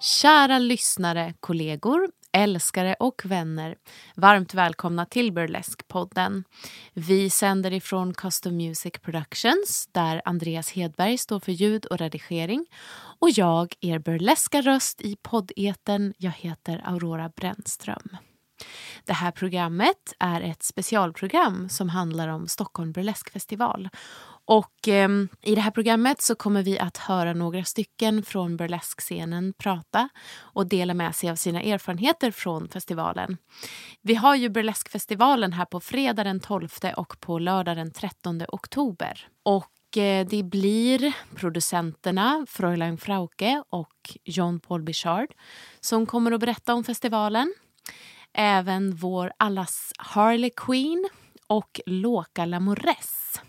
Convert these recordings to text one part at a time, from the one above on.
Kära lyssnare, kollegor, älskare och vänner. Varmt välkomna till Burlesque-podden. Vi sänder ifrån Custom Music Productions där Andreas Hedberg står för ljud och redigering. Och jag, er burleska röst i poddeten, jag heter Aurora Brännström. Det här programmet är ett specialprogram som handlar om Stockholm Burleskfestival. Och eh, i det här programmet så kommer vi att höra några stycken från burleskscenen prata och dela med sig av sina erfarenheter från festivalen. Vi har ju burleskfestivalen här på fredag den 12 och på lördag den 13 oktober. Och eh, det blir producenterna Fräulein Frauke och John Paul Bichard som kommer att berätta om festivalen. Även vår allas Harley Queen och Loka Lamores.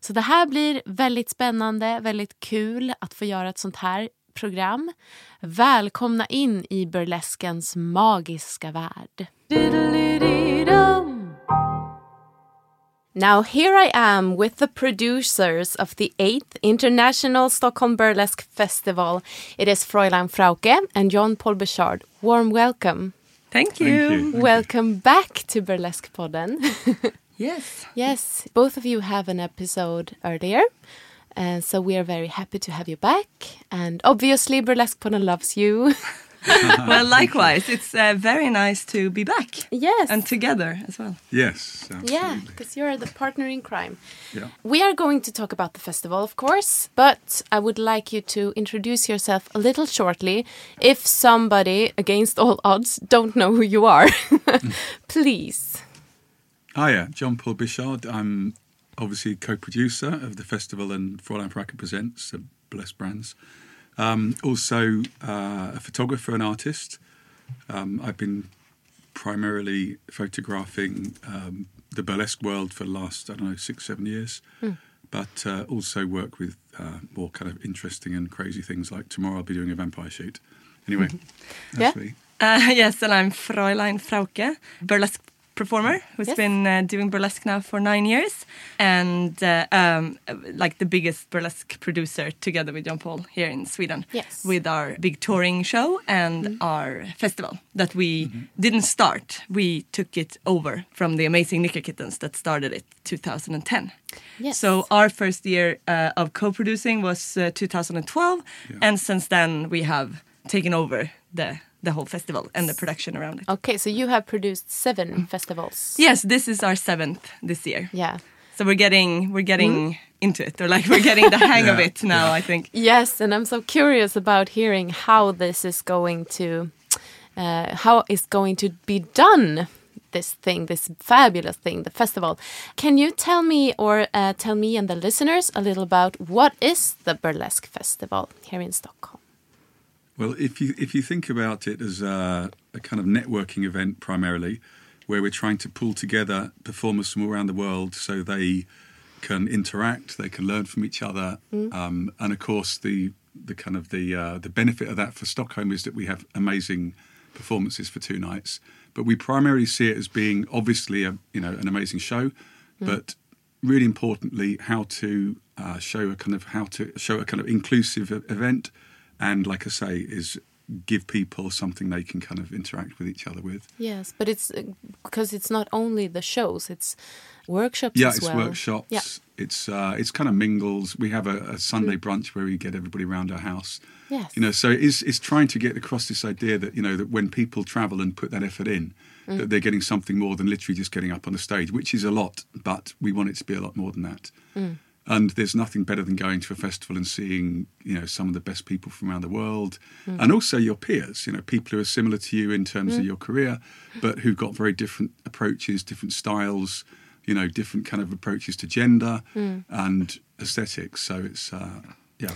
Så det här blir väldigt spännande, väldigt kul att få göra ett sånt här program. Välkomna in i burleskens magiska värld. Now here I am with the producers of the 8th International Stockholm Burlesque Festival. It is Fräulein Frauke and John Paul Bichard. Warm welcome. Thank you. Thank you. Welcome back to Burlesque Podden. Yes. Yes, both of you have an episode earlier. And so we are very happy to have you back. And obviously, Burlesque Podden loves you. well, likewise, it's uh, very nice to be back yes. and together as well. Yes, absolutely. yeah, because you're the partner in crime. Yeah. We are going to talk about the festival, of course, but I would like you to introduce yourself a little shortly. If somebody, against all odds, don't know who you are, please. Hiya, John Paul Bichard. I'm obviously co-producer of the festival and Fräulein Frauke Presents, uh, Blessed Brands. Um, also uh, a photographer and artist. Um, I've been primarily photographing um, the burlesque world for the last, I don't know, six, seven years. But uh, also work with uh, more kind of interesting and crazy things like tomorrow I'll be doing a vampire shoot. Anyway, that's Yeah. me. Uh, yes, and I'm Fräulein Frauke, burlesque performer who's Yes. been uh, doing burlesque now for nine years and uh, um, uh, like the biggest burlesque producer together with John Paul here in Sweden Yes. with our big touring show and our festival that we didn't start. We took it over from the amazing Knicker Kittens that started it 2010. Yes. So our first year uh, of co-producing was uh, 2012, and since then we have taken over the the whole festival and the production around it. Okay, so you have produced seven festivals. Yes, this is our seventh this year. Yeah. So we're getting we're getting into it, or like we're getting the hang of it now. I think. Yes, and I'm so curious about hearing how this is going to, uh, how it's going to be done. This thing, this fabulous thing, the festival. Can you tell me, or uh, tell me and the listeners, a little about what is the burlesque festival here in Stockholm? Well, if you if you think about it as a, a kind of networking event primarily, where we're trying to pull together performers from all around the world so they can interact, they can learn from each other, um, and of course the the kind of the uh, the benefit of that for Stockholm is that we have amazing performances for two nights. But we primarily see it as being obviously a you know an amazing show, but really importantly how to uh, show a kind of how to show a kind of inclusive event and like I say, is give people something they can kind of interact with each other with. Yes, but it's because it's not only the shows; it's workshops Yeah, as it's well. workshops. Yeah. It's uh, it's kind of mingles. We have a, a Sunday brunch where we get everybody around our house. Yes. You know, so it's it's trying to get across this idea that you know that when people travel and put that effort in, Mm. that they're getting something more than literally just getting up on the stage, which is a lot, but we want it to be a lot more than that. Mm. And there's nothing better than going to a festival and seeing, you know, some of the best people from around the world, Mm. and also your peers. You know, people who are similar to you in terms Mm. of your career, but who've got very different approaches, different styles. You know, different kind of approaches to gender Mm. and aesthetics. So it's, uh, yeah.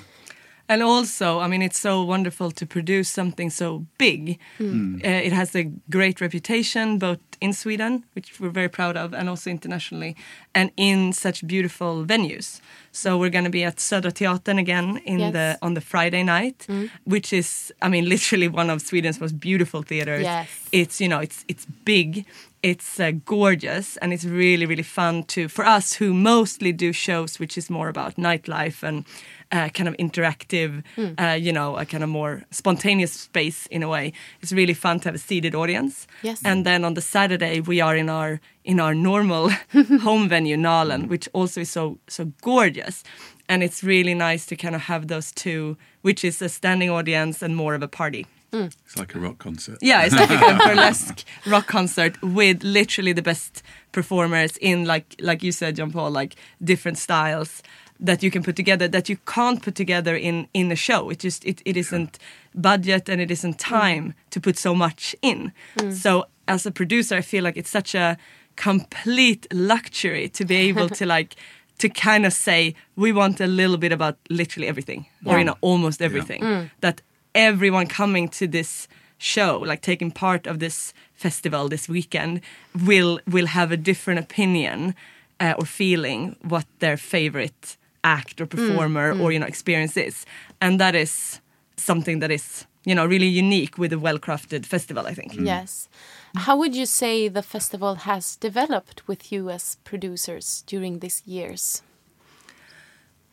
And also, I mean, it's so wonderful to produce something so big. Uh, it has a great reputation both in Sweden, which we're very proud of, and also internationally, and in such beautiful venues. So we're going to be at Södra Teatern again in Yes. the on the Friday night, which is, I mean, literally one of Sweden's most beautiful theaters. Yes. It's you know, it's it's big, it's uh, gorgeous, and it's really really fun to for us who mostly do shows, which is more about nightlife and uh, kind of interactive, uh, you know, a kind of more spontaneous space in a way. It's really fun to have a seated audience. Yes. And then on the Saturday we are in our in our normal home venue Nalen, which also is so so gorgeous. And it's really nice to kind of have those two, which is a standing audience and more of a party. It's like a rock concert. Yeah, it's like a burlesque rock concert with literally the best performers in like like you said, John Paul, like different styles that you can put together that you can't put together in in a show. It just it, it isn't budget and it isn't mm. time to put so much in. Mm. So as a producer, I feel like it's such a complete luxury to be able to like to kind of say we want a little bit about literally everything or you know almost everything. Mm. That everyone coming to this show like taking part of this festival this weekend will will have a different opinion uh, or feeling what their favorite act or mm, performer or mm. you know experience is and that is something that is you know really unique with a well crafted festival i think. Mm. Yes. How would you say the festival has developed with you as producers during these years?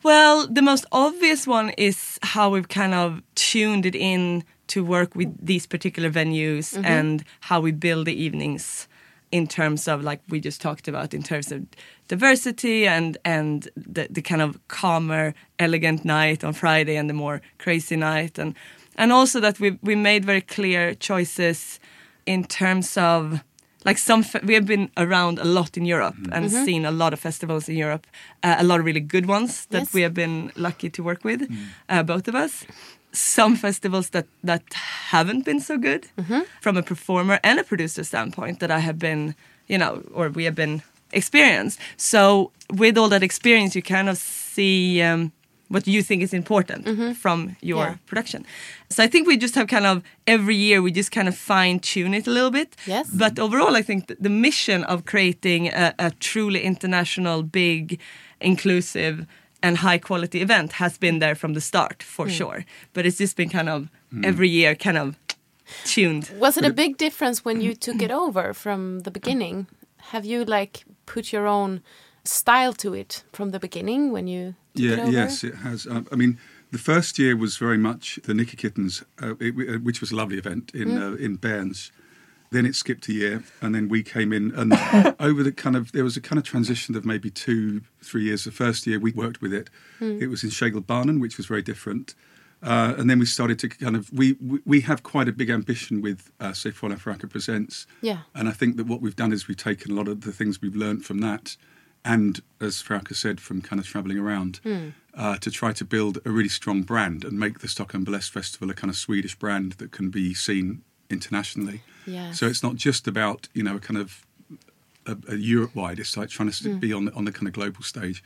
Well, the most obvious one is how we've kind of tuned it in to work with these particular venues mm-hmm. and how we build the evenings in terms of like we just talked about in terms of diversity and and the, the kind of calmer elegant night on Friday and the more crazy night and and also that we we made very clear choices in terms of like some we have been around a lot in Europe and seen a lot of festivals in Europe, uh, a lot of really good ones that Yes. we have been lucky to work with, uh, both of us. Some festivals that that haven't been so good from a performer and a producer standpoint that I have been, you know, or we have been experienced. So with all that experience, you kind of see. Um, what you think is important from your Yeah. production. So I think we just have kind of every year we just kind of fine tune it a little bit. Yes. But overall, I think the mission of creating a, a truly international, big, inclusive, and high quality event has been there from the start for sure. But it's just been kind of every year kind of tuned. Was it a big difference when you took it over from the beginning? Have you like put your own style to it from the beginning when you took it Yeah, over? yes, it has. Um, I mean, the first year was very much the Knicker Kittens, uh, it, uh, which was a lovely event in Mm. uh, in Berns. Then it skipped a year, and then we came in, and over the kind of there was a kind of transition of maybe two, three years. The first year we worked with it, Mm. it was in Schlegel-Barnen, which was very different. Uh, and then we started to kind of we we, we have quite a big ambition with uh, say Fräulein Frauke presents, Yeah. and I think that what we've done is we've taken a lot of the things we've learned from that, and as Frauke said, from kind of travelling around, uh, to try to build a really strong brand and make the Stockholm Burlesque Festival a kind of Swedish brand that can be seen internationally. So it's not just about you know a kind of a, a Europe wide. It's like trying to s be on the, on the kind of global stage,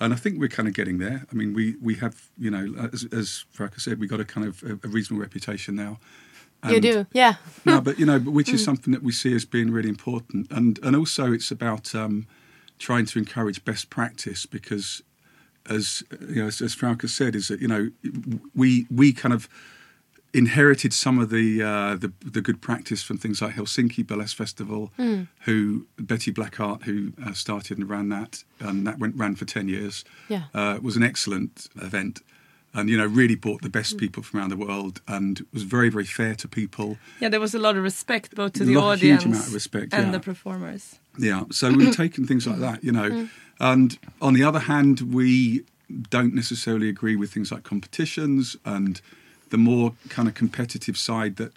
and I think we're kind of getting there. I mean, we we have you know as, as Frauke said, we got a kind of a, a reasonable reputation now. You do, yeah. no, but you know, but which Mm. is something that we see as being really important, and and also it's about um, trying to encourage best practice because, as you know, as, as Frauke said, is that you know we we kind of inherited some of the uh, the, the good practice from things like Helsinki Burlesque Festival, Mm. who Betty Blackheart, who uh, started and ran that, and that went ran for ten years. Yeah. uh, was an excellent event. and you know really brought the best people from around the world and was very very fair to people. Yeah, there was a lot of respect both to A the lot- huge audience amount of respect, and yeah. the performers. Yeah, so we've taken things like that, you know. And on the other hand, we don't necessarily agree with things like competitions and the more kind of competitive side that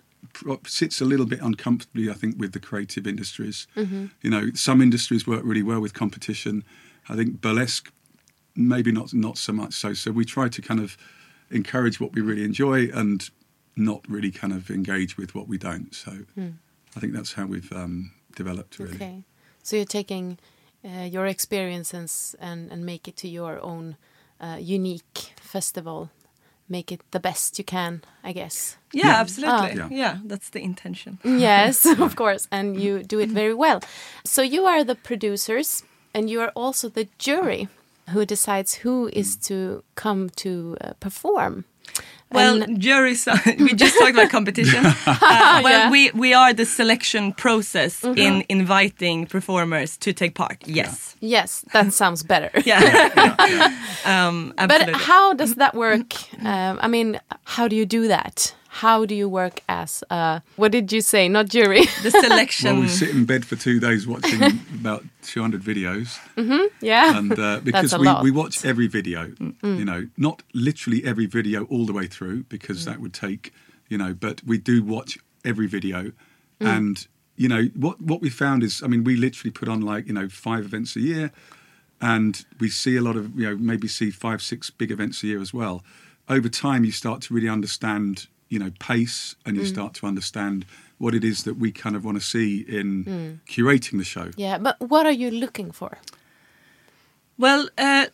sits a little bit uncomfortably, I think, with the creative industries. You know, some industries work really well with competition. I think burlesque, maybe not not so much so. So we try to kind of encourage what we really enjoy and not really kind of engage with what we don't. So I think that's how we've um, developed really. Okay. So you're taking uh, your experiences and, and make it to your own uh, unique festival. Make it the best you can, I guess. Yeah, Yeah. absolutely. Ah. yeah, that's the intention. yes, of course. And you do it very well. So you are the producers and you are also the jury who decides who is to come to uh, perform. Well, And- juries. we just talked about competition. Uh, well, Yeah. we we are the selection process in inviting performers to take part. Yes. yes, that sounds better. Yeah. um, But how does that work? Um, I mean, how do you do that? How do you work as uh, what did you say? Not jury. the selection. Well, we sit in bed for two days watching about 200 videos, yeah. and uh, because a we, lot. we watch every video, you know, not literally every video all the way through, because that would take, you know, but we do watch every video, and you know what what we found is, I mean, we literally put on like you know five events a year, and we see a lot of you know maybe see five six big events a year as well. Over time, you start to really understand you know pace, and you mm. start to understand what it is that we kind of want to see in mm. curating the show. yeah, but what are you looking for? Well, uh,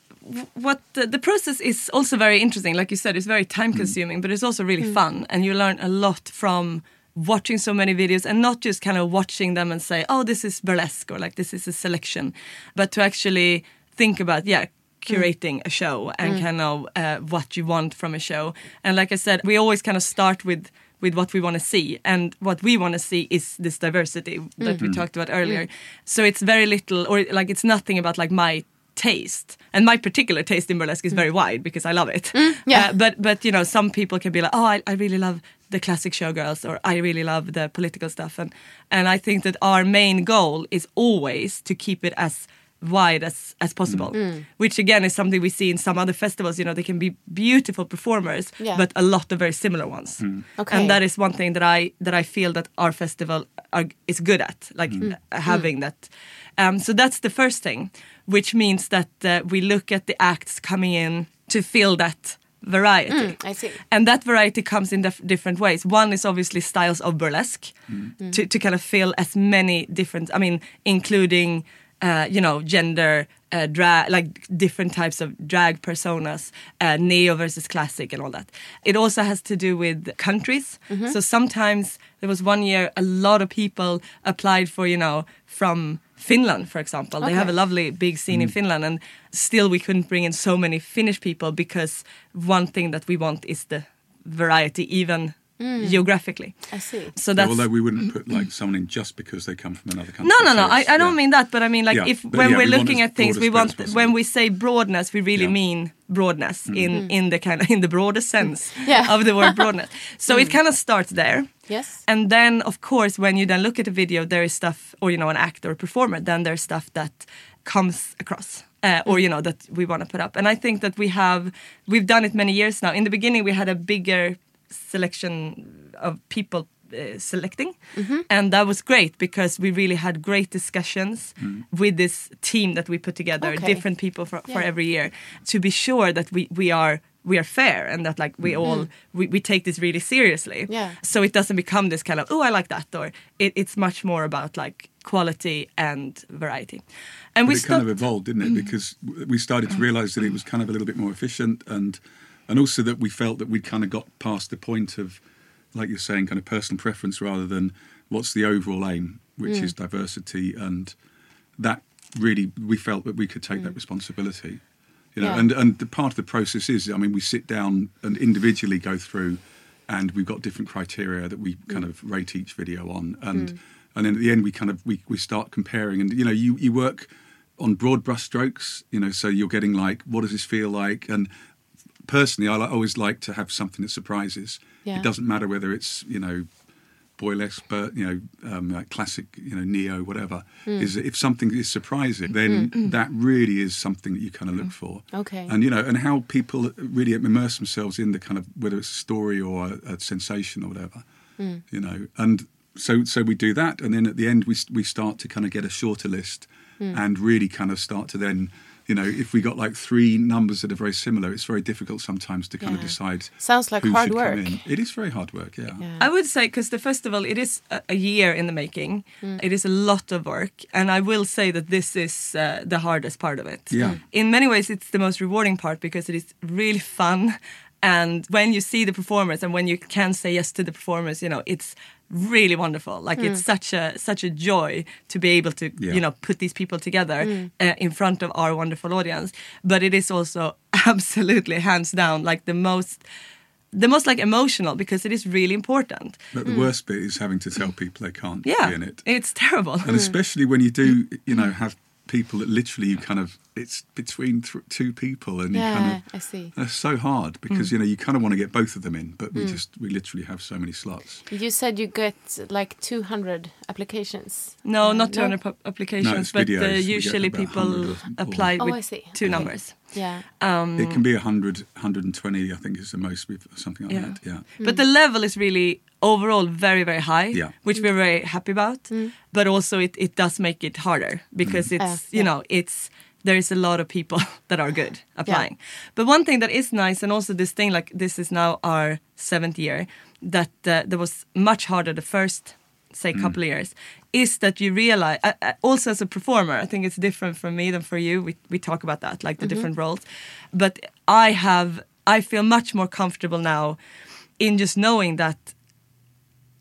what the, the process is also very interesting. Like you said, it's very time mm. consuming, but it's also really fun, and you learn a lot from watching so many videos and not just kind of watching them and say, "Oh, this is burlesque" or like this is a selection, but to actually think about, yeah. Mm. Curating a show and mm. kind of uh, what you want from a show, and like I said, we always kind of start with with what we want to see, and what we want to see is this diversity that we mm. talked about earlier. So it's very little, or like it's nothing about like my taste. And my particular taste in burlesque is very wide because i love it. Yeah. Uh, but but you know some people can be like oh I, I really love the classic showgirls or i really love the political stuff. And and i think that our main goal is always to keep it as wide as as possible mm. Mm. which again is something we see in some other festivals you know they can be beautiful performers Yeah. but a lot of very similar ones. Mm. Okay. and that is one thing that i that i feel that our festival are, is good at like uh, having that. Um, so that's the first thing which means that uh, we look at the acts coming in to fill that variety. I see. and that variety comes in dif- different ways. One is obviously styles of burlesque to, to kind of fill as many different i mean including uh, you know gender uh, drag like different types of drag personas uh, neo versus classic and all that. It also has to do with countries. So sometimes there was one year a lot of people applied for you know from finland for example. They have a lovely big scene in finland and still we couldn't bring in so many finnish people because one thing that we want is the variety even geographically I see. so Yeah, although we wouldn't put like someone in just because they come from another country. no, no, no. So I, I don't yeah. mean that, but I mean like Yeah, if but when yeah, we're we looking at things, we want spread when we say broadness, we really Yeah. mean broadness Mm. in in the kind of in the broader sense Yeah. of the word broadness. So it kind of starts there. Yes. And then, of course, when you then look at a video, there is stuff, or you know, an actor or performer, then there's stuff that comes across, uh, or you know, that we want to put up. And I think that we have, we've done it many years now. In the beginning, we had a bigger selection of people uh, selecting, mm-hmm. and that was great because we really had great discussions mm-hmm. with this team that we put together, Okay. different people for, for every year, to be sure that we we are. We are fair and that like we mm-hmm. all we, we take this really seriously Yeah. so it doesn't become this kind of oh I like that or it, it's much more about like quality and variety and we But it kind of evolved, didn't it? Mm. Because we started to realise that it was kind of a little bit more efficient, and and also that we felt that we kind of got past the point of, like you're saying, kind of personal preference rather than what's the overall aim, which mm. is diversity, and that really we felt that we could take that mm. responsibility. You know, Yeah. and and the part of the process is, I mean, we sit down and individually go through, and we've got different criteria that we kind of rate each video on, and mm. and then at the end we kind of we, we start comparing, and you know, you you work on broad brushstrokes, you know, so you're getting like, what does this feel like, and personally, I always like to have something that surprises. Yeah. It doesn't matter whether it's you know boylesque, but you know um, like classic, you know neo, whatever. Hmm. Is if something is surprising, then that really is something that you kind of look for. Okay. And you know, and how people really immerse themselves in the kind of whether it's a story or a, a sensation or whatever. Hmm. You know, and so so we do that, and then at the end we we start to kind of get a shorter list, Hmm. and really kind of start to then. You know, if we got like three numbers that are very similar, it's very difficult sometimes to kind of decide. Sounds like who hard should come work. in. It is very hard work, yeah. I would say because the festival it is a, a year in the making. It is a lot of work, and I will say that this is uh, the hardest part of it. Yeah. In many ways, it's the most rewarding part because it is really fun, and when you see the performers and when you can say yes to the performers, you know it's really wonderful. Like it's mm. such a such a joy to be able to Yeah. you know put these people together mm. uh, in front of our wonderful audience. But it is also absolutely hands down like the most the most like emotional because it is really important. But the mm. worst bit is having to tell people they can't Yeah, be in it. it's terrible. and especially when you do, you know, have people that literally you kind of it's between th- two people, and you kind Yeah, of I see. That's so hard because you know you kind of want to get both of them in, but we just we literally have so many slots. You said you get like 200 applications. No, Uh, not 200 pu- applications, No, it's but uh, usually people 100 or- or- apply Oh, with I see. two Okay. numbers. Yeah. Um, it can be 100, 120, I think is the most we've something like Yeah. that. Yeah, But the level is really overall very, very high, Yeah. which we're very happy about. But also it, it does make it harder because it's, Uh, you yeah. know, it's there is a lot of people that are good applying. But one thing that is nice, and also this thing, like this is now our seventh year, that uh, that was much harder the first, say, couple of years, is that you realize, uh, uh, also as a performer, I think it's different for me than for you. We, we talk about that, like the different roles. But I have, I feel much more comfortable now in just knowing that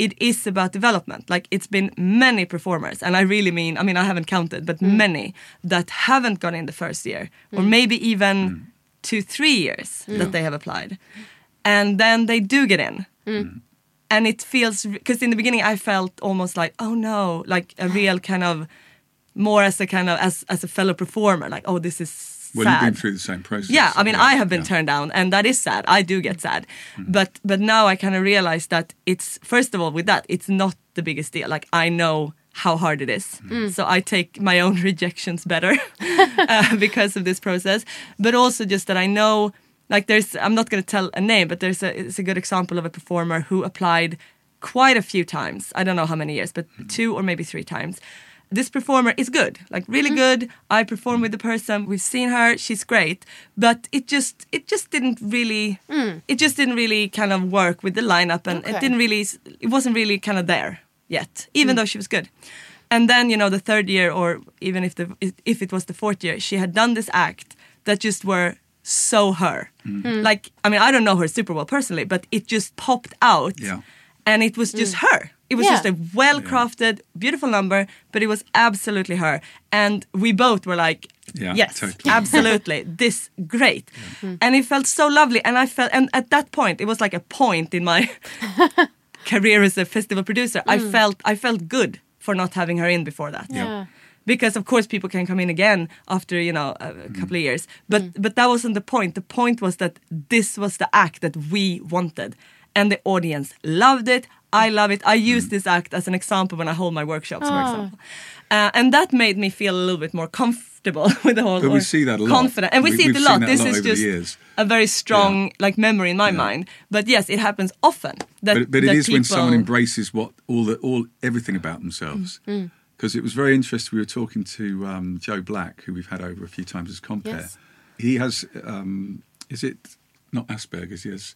it is about development. Like it's been many performers, and I really mean, I mean, I haven't counted, but mm. many that haven't gone in the first year, or mm. maybe even mm. two, three years that they have applied, and then they do get in. And it feels because in the beginning I felt almost like oh no, like a real kind of more as a kind of as as a fellow performer, like oh this is well, sad. you've been through the same process. Yeah, I mean, I have been yeah. turned down, and that is sad. I do get sad, Mm-hmm. but but now I kind of realize that it's first of all with that it's not the biggest deal. Like I know how hard it is, Mm-hmm. so I take my own rejections better uh, because of this process. But also just that I know, like there's I'm not going to tell a name, but there's a it's a good example of a performer who applied quite a few times. I don't know how many years, but Mm-hmm. two or maybe three times. This performer is good, like really mm-hmm. good. I perform with the person. We've seen her; she's great. But it just, it just didn't really, mm. it just didn't really kind of work with the lineup, and Okay. it didn't really, it wasn't really kind of there yet, even mm. though she was good. And then you know the third year, or even if the if it was the fourth year, she had done this act that just were so her. Mm. Hmm. Like I mean, I don't know her super well personally, but it just popped out, Yeah. and it was just her. It was Yeah. just a well crafted, beautiful number, but it was absolutely her. And we both were like, Yeah, yes, totally. absolutely, this great. And it felt so lovely. And I felt, and at that point, it was like a point in my career as a festival producer. I mm. felt, I felt good for not having her in before that Yeah. because of course people can come in again after you know a, a mm. couple of years but mm. but that wasn't the point the point was that this was the act that we wanted and the audience loved it i love it i use this act as an example when i hold my workshops for example uh, and that made me feel a little bit more comfortable with the whole But we see that a lot. confident and we, We- see it a lot seen a this lot is just a very strong Yeah. like memory in my Yeah. mind but yes it happens often that but, but it that is when someone embraces what all the all everything about themselves. Mm. Because it was very interesting. We were talking to um, Joe Black, who we've had over a few times as compère. Yes. He has, um, is it not Asperger's? He has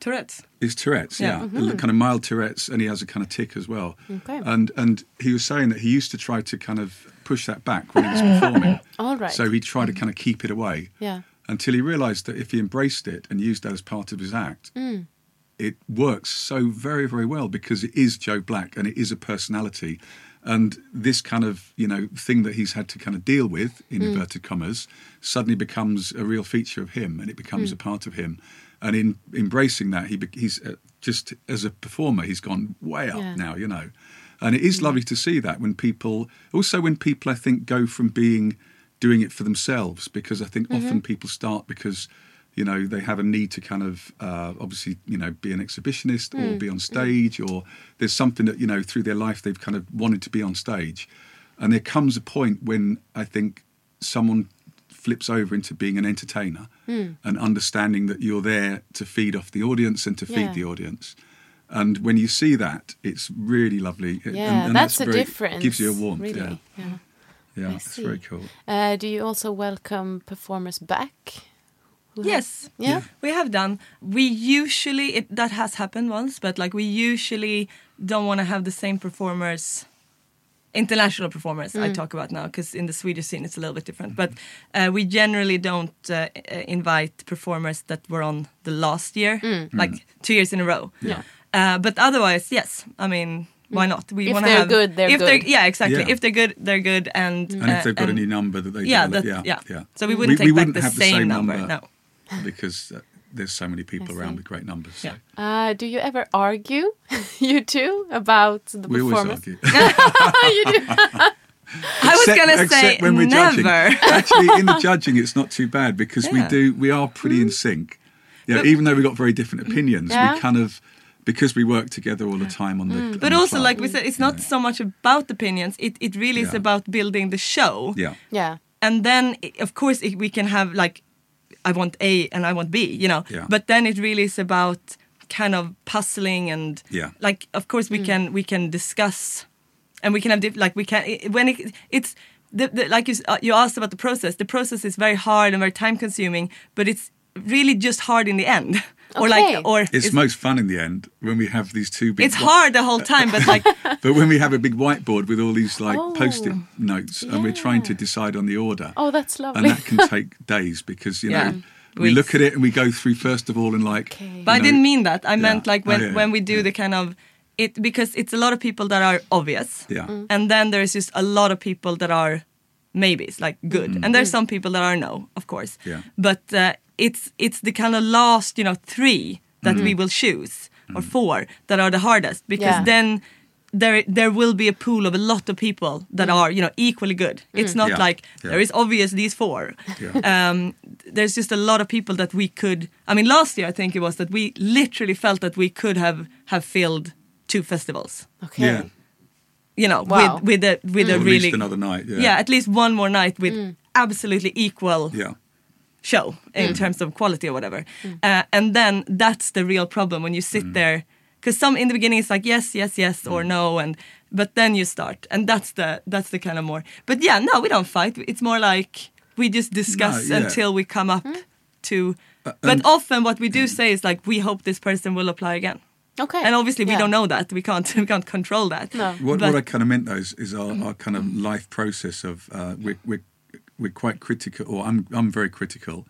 tourette's It's Tourette's, Yeah. yeah, A kind of mild Tourette's, and he has a kind of tick as well. Okay. And and he was saying that he used to try to kind of push that back when he was performing. All right. So he'd try to kind of keep it away. Yeah. Until he realised that if he embraced it and used that as part of his act, Mm. it works so very very well because it is Joe Black and it is a personality. And this kind of you know thing that he's had to kind of deal with in Mm. inverted commas suddenly becomes a real feature of him, and it becomes Mm. a part of him. And in embracing that, he he's uh, just as a performer, he's gone way up Yeah. now, you know. And it is lovely to see that when people, also when people, I think, go from being doing it for themselves, because I think Mm-hmm. often people start because you know they have a need to kind of uh, obviously you know be an exhibitionist or be on stage or there's something that you know through their life they've kind of wanted to be on stage and there comes a point when i think someone flips over into being an entertainer and understanding that you're there to feed off the audience and to feed Yeah. the audience and when you see that it's really lovely and- Yeah, and that's a very- difference. gives you a warmth Really. yeah Yeah. yeah I it's very cool Uh, do you also welcome performers back? Who have- Yes. Yeah. We have done. We usually it, that has happened once, but like we usually don't want to have the same performers, international performers. I talk about now because in the Swedish scene it's a little bit different. But uh, we generally don't uh, uh, invite performers that were on the last year, like two years in a row. Yeah. Uh, but otherwise, yes. I mean, why not? We wanna have, good, they're if good. They're, yeah, exactly. Yeah. If they're good, they're good, and and if they've got any number that they yeah, develop, that- yeah, yeah. yeah. So we wouldn't take back the same number, no. because uh, there's so many people around with great numbers. So. Yeah. Uh, do you ever argue, you two, about the We always performance? argue. you do. I was gonna say when we're judging. never. Actually, in the judging, it's not too bad because Yeah. we do we are pretty in hmm. sync. Yeah, But- even though we've got very different hmm. opinions, Yeah. we kind of because we work together all the time on the. Hmm. on But the also, club. like we said, it's not so much about opinions. It it really is about building the show. Yeah, Yeah. And then, of course, i- we can have like, I want A and I want B, you know. Yeah. But then it really is about kind of puzzling and Yeah. like, of course, we can we can discuss, and we can have diff- like we can i- when it, it's. The, the, like you, uh, you asked about the process. The process is very hard and very time consuming, but it's really just hard in the end. or Okay. like, or it's, most fun in the end when we have these two big. it's whi- hard the whole time, but like But when we have a big whiteboard with all these like Oh. post-it notes, and we're trying to decide on the order. Oh, that's lovely. and that can take days because you Yeah. know we Weeks. look at it and we go through first of all and like. Okay. you But I didn't mean that. I meant like when Oh, yeah, when we do yeah. the kind of it because it's a lot of people that are obvious. Yeah. Mm. And then there's just a lot of people that are maybes, like good. And there's some people that are no, of course. Yeah. But uh, it's it's the kind of last, you know, three that Mm-hmm. we will choose or four that are the hardest because Yeah. then there there will be a pool of a lot of people that are you know equally good. It's not Yeah. like Yeah. there is obvious these four. Yeah. Um, there's just a lot of people that we could. I mean, last year I think it was that we literally felt that we could have have filled two festivals. okay. Yeah. You know, Wow. with with a with a Or at really least another night. Yeah. yeah, at least one more night with absolutely equal Yeah. Show in mm. terms of quality or whatever. Mm. Uh, and then that's the real problem when you sit mm. there because some in the beginning it's like yes, yes, yes or no, and but then you start, and that's the that's the kind of more. But yeah, no, we don't fight. It's more like we just discuss No, yeah. until we come up hmm? to. Uh, but and- often what we do say is like we hope this person will apply again. Okay. And obviously we Yeah. don't know that. We can't we can't control that. No. What, But- what I kind of meant though is, is our, our kind of mm-hmm. life process of uh, we're, we're we're quite critical, or I'm I'm very critical,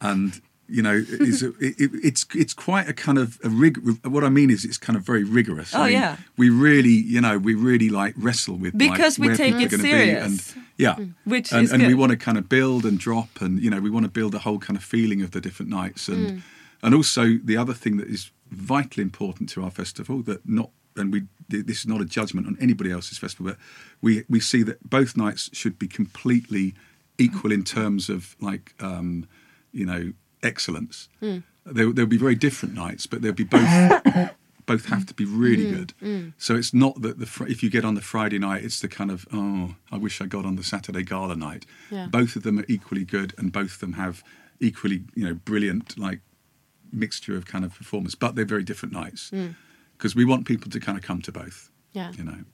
and you know is it, it, it's it's quite a kind of a rig. What I mean is it's kind of very rigorous. I Oh, mean, yeah. we really you know we really like wrestle with like, Because we where take it serious. and yeah, Which and, is and we want to kind of build and drop and you know we want to build a whole kind of feeling of the different nights and Mm. and also the other thing that is vitally important to our festival that not and we this is not a judgment on anybody else's festival but we we see that both nights should be completely equal in terms of like um you know excellence. Hmm. There, there'll be very different nights but there'll be both both have to be really hmm. good. Hmm. So it's not that the fr- if you get on the friday night it's the kind of oh i wish i got on the saturday gala night. Yeah. both of them are equally good and both of them have equally you know brilliant like mixture of kind of performance but they're very different nights because we want people to kind of come to both Yeah. you know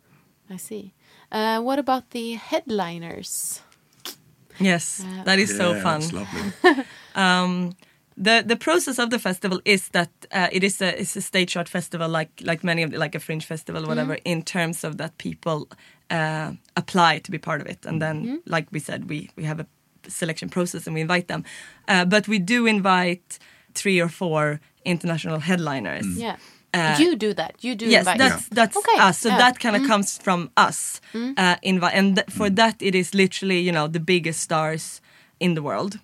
I see. Uh, what about the headliners? Yes, that is so fun. it's lovely the the process of the festival is that uh, it is a it's a stage art festival like like many of the, like a fringe festival or whatever in terms of that people uh, apply to be part of it and then like we said we we have a selection process and we invite them uh, but we do invite three or four international headliners Yeah. Uh, you do that. You do yes invite. that's that's Okay, us. So yeah. that kind of comes from us uh, invi- and th- for that it is literally you know the biggest stars in the world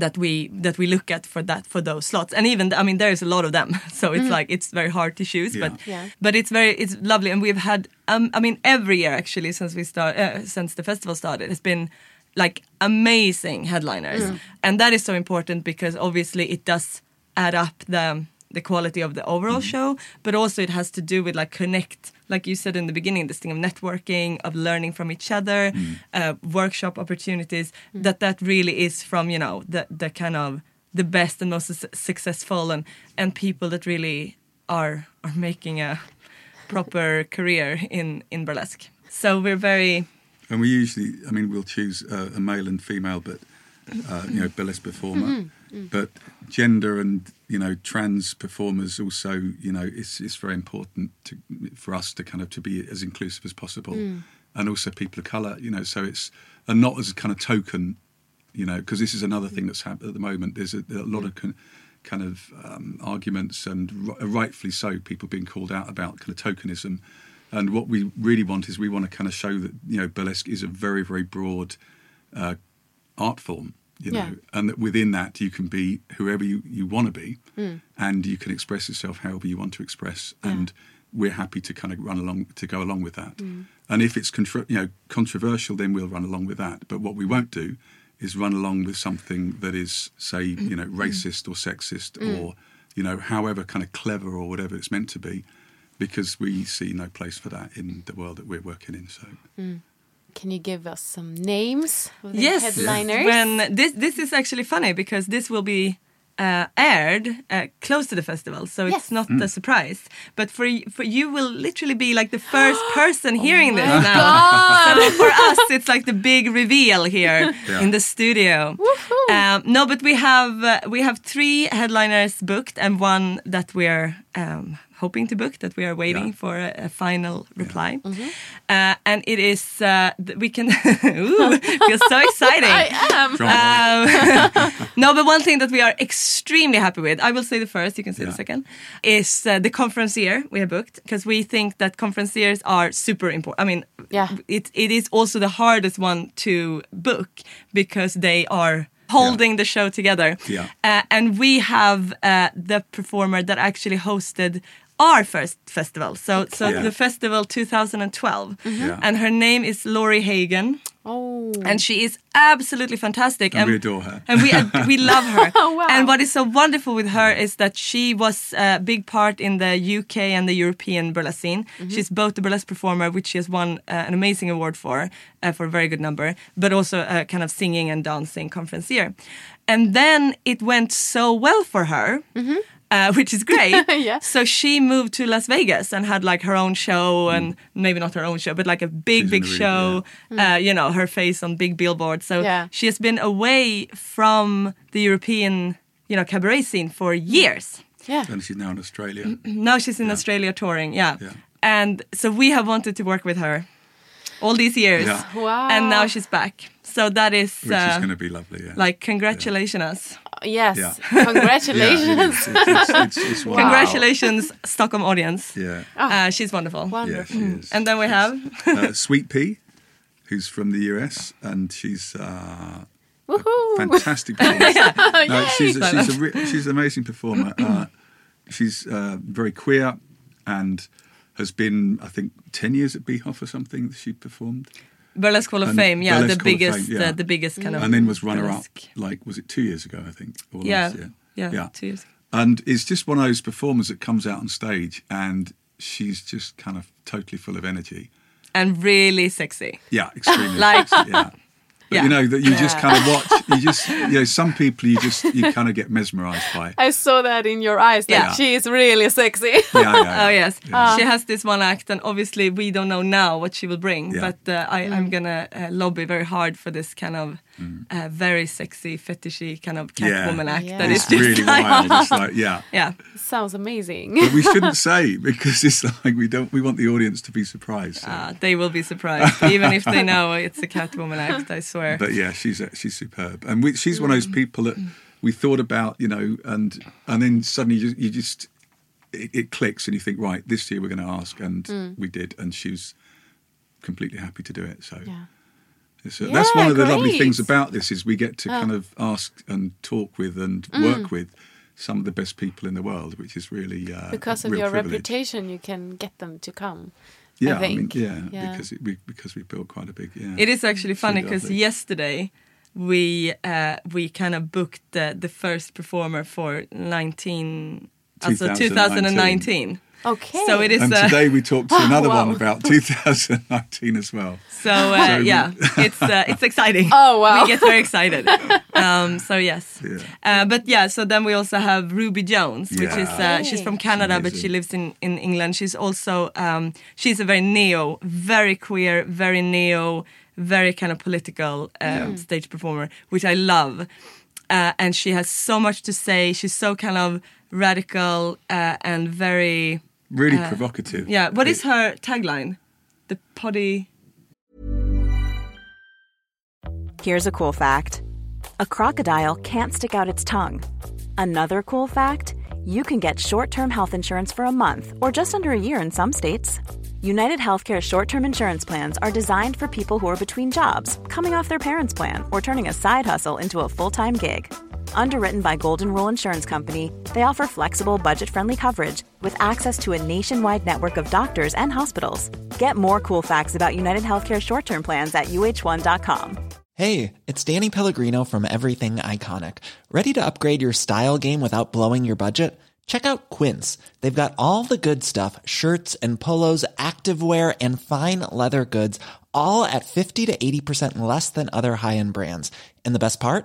that we that we look at for that for those slots. And even i mean there's a lot of them. So it's like it's very hard to choose Yeah. but Yeah. but it's very it's lovely. And we've had um, i mean every year actually since we start uh, since the festival started has been like amazing headliners, and that is so important because obviously it does add up the the quality of the overall show, but also it has to do with like connect, like you said in the beginning, this thing of networking, of learning from each other, uh, workshop opportunities. That that really is from you know the the kind of the best and most successful and and people that really are are making a proper career in in burlesque. So we're very And we usually, I mean, we'll choose uh, a male and female, but uh, you know, burlesque performer. But gender and you know, trans performers also, you know, it's it's very important to for us to kind of to be as inclusive as possible, and also people of color. You know, so it's and not as a kind of token, you know, because this is another thing that's happened at the moment. There's a, a lot of con, kind of um, arguments, and ri- rightfully so, people being called out about kind of tokenism. And what we really want is we want to kind of show that you know burlesque is a very very broad uh, art form, you know, Yeah. and that within that you can be whoever you, you want to be, mm. and you can express yourself however you want to express, and we're happy to kind of run along to go along with that. Mm. And if it's contro- you know controversial, then we'll run along with that. But what we won't do is run along with something that is, say, you know, mm. racist or sexist or you know, however kind of clever or whatever it's meant to be, because we see no place for that in the world that we're working in. So. Can you give us some names of the yes. headliners? When this this is actually funny because this will be uh, aired uh, close to the festival, so Yes. it's not Mm. a surprise. But for for you, will literally be like the first person Oh hearing this now. So for us, it's like the big reveal here Yeah. in the studio. Um, no, but we have uh, we have three headliners booked and one that we're um, hoping to book that we are waiting Yeah. for a, a final reply. Mm-hmm. Uh, and it is uh, th- we can ooh, feels so exciting. I am. Um, no, but one thing that we are extremely happy with, I will say the first, you can say Yeah. the second, is uh, the conferencier we have booked because we think that conferenciers are super important. I mean, Yeah. it, it is also the hardest one to book because they are holding the show together. Yeah. Uh, and we have uh, the performer that actually hosted our first festival. So, so Yeah. the festival 2012. Yeah. And her name is Laurie Hagen Oh. and she is absolutely fantastic. And we adore her. And we ad- we love her. Oh, wow. And what is so wonderful with her is that she was a big part in the UK and the European burlesque scene. Mm-hmm. She's both a burlesque performer, which she has won uh, an amazing award for, uh, for a very good number, but also a kind of singing and dancing conferencier. And then it went so well for her. Uh, which is great. Yeah. So she moved to Las Vegas and had like her own show, and maybe not her own show, but like a big, She's big in the show. Uh, you know, her face on big billboards. So Yeah. she has been away from the European, you know, cabaret scene for years. yeah. And she's now in Australia. Now she's in Australia touring. Yeah. Yeah. And so we have wanted to work with her all these years. Yeah. Wow. And now she's back. So that is Which is uh, going to be lovely, yeah. like congratulations. Yes. Yeah. Congratulations. Yeah, it is. It's, it's, it's, it's wonderful. Congratulations, Stockholm audience. Yeah, Uh, she's wonderful. yeah, Wonderful. she is. And then we have uh, Sweet Pea, who's from the US, and she's uh, Woohoo. fantastic performer. no, she's a, she's a re- she's an amazing performer. Uh, she's uh, very queer and has been, I think, ten years at BHoF or something. She performed, Burlesque Hall of And Fame. Yeah, the biggest, Fame, yeah. uh, the biggest kind of. and then was runner up. Like, was it two years ago? I think. Yeah, year. yeah, two years. Ago. And it's just one of those performers that comes out on stage and she's just kind of totally full of energy. And really sexy. Yeah, extremely. Like- sexy, yeah. But Yeah. you know that you just kind of watch. You just you know some people you just you kind of get mesmerised by. I saw that in your eyes that Yeah. she is really sexy. Yeah, yeah, yeah. Oh yes, Yeah. she has this one act, and obviously we don't know now what she will bring. Yeah. But uh, I, I'm gonna uh, lobby very hard for this kind of uh, very sexy, fetishy kind of Catwoman Yeah. act. Yeah. That It's is just really like, wild. It's like yeah. yeah, Sounds amazing. But we shouldn't say because it's like we don't. We want the audience to be surprised. so. uh, they will be surprised, even if they know it's a Catwoman act. I swear. But yeah, she's uh, she's superb, and we, she's one of those people that we thought about, you know, and and then suddenly you, you just it, it clicks, and you think, right, this year we're going to ask, and we did, and she was completely happy to do it. So yeah. It's, uh, that's one Yeah, of the lovely things about this is we get to kind of ask and talk with and work with some of the best people in the world, which is really uh, Because a of real your privilege. reputation, you can get them to come. Yeah, I, think. mean, yeah, Yeah. because it, we because we built quite a big. Yeah, It is actually funny because lovely. yesterday we uh, we kind of booked the, the first performer for 19 also 2019. Okay. So it is And uh, today we talked to another Wow. one about 2019 as well. so uh, yeah it's uh, it's exciting. Oh, wow. We get very excited. um, so yes. Yeah. Uh, but yeah, so then we also have Ruby Jones, which is uh, she's from Canada, but she lives in, in England. She's also um, she's a very neo, very queer, very neo, very kind of political um, stage performer, which I love. Uh, and she has so much to say. She's so kind of radical uh, and very Really provocative. Uh, yeah. What is her tagline? The potty. Here's a cool fact a crocodile can't stick out its tongue. Another cool fact you can get short term health insurance for a month or just under a year in some states. United Healthcare short term insurance plans are designed for people who are between jobs, coming off their parents' plan, or turning a side hustle into a full time gig. Underwritten by Golden Rule Insurance Company, they offer flexible, budget friendly coverage with access to a nationwide network of doctors and hospitals. Get more cool facts about United Healthcare short term plans at uh1.com. Hey, it's Danny Pellegrino from Everything Iconic. Ready to upgrade your style game without blowing your budget? Check out Quince. They've got all the good stuff shirts and polos, activewear, and fine leather goods, all at 50 to 80% less than other high end brands. And the best part?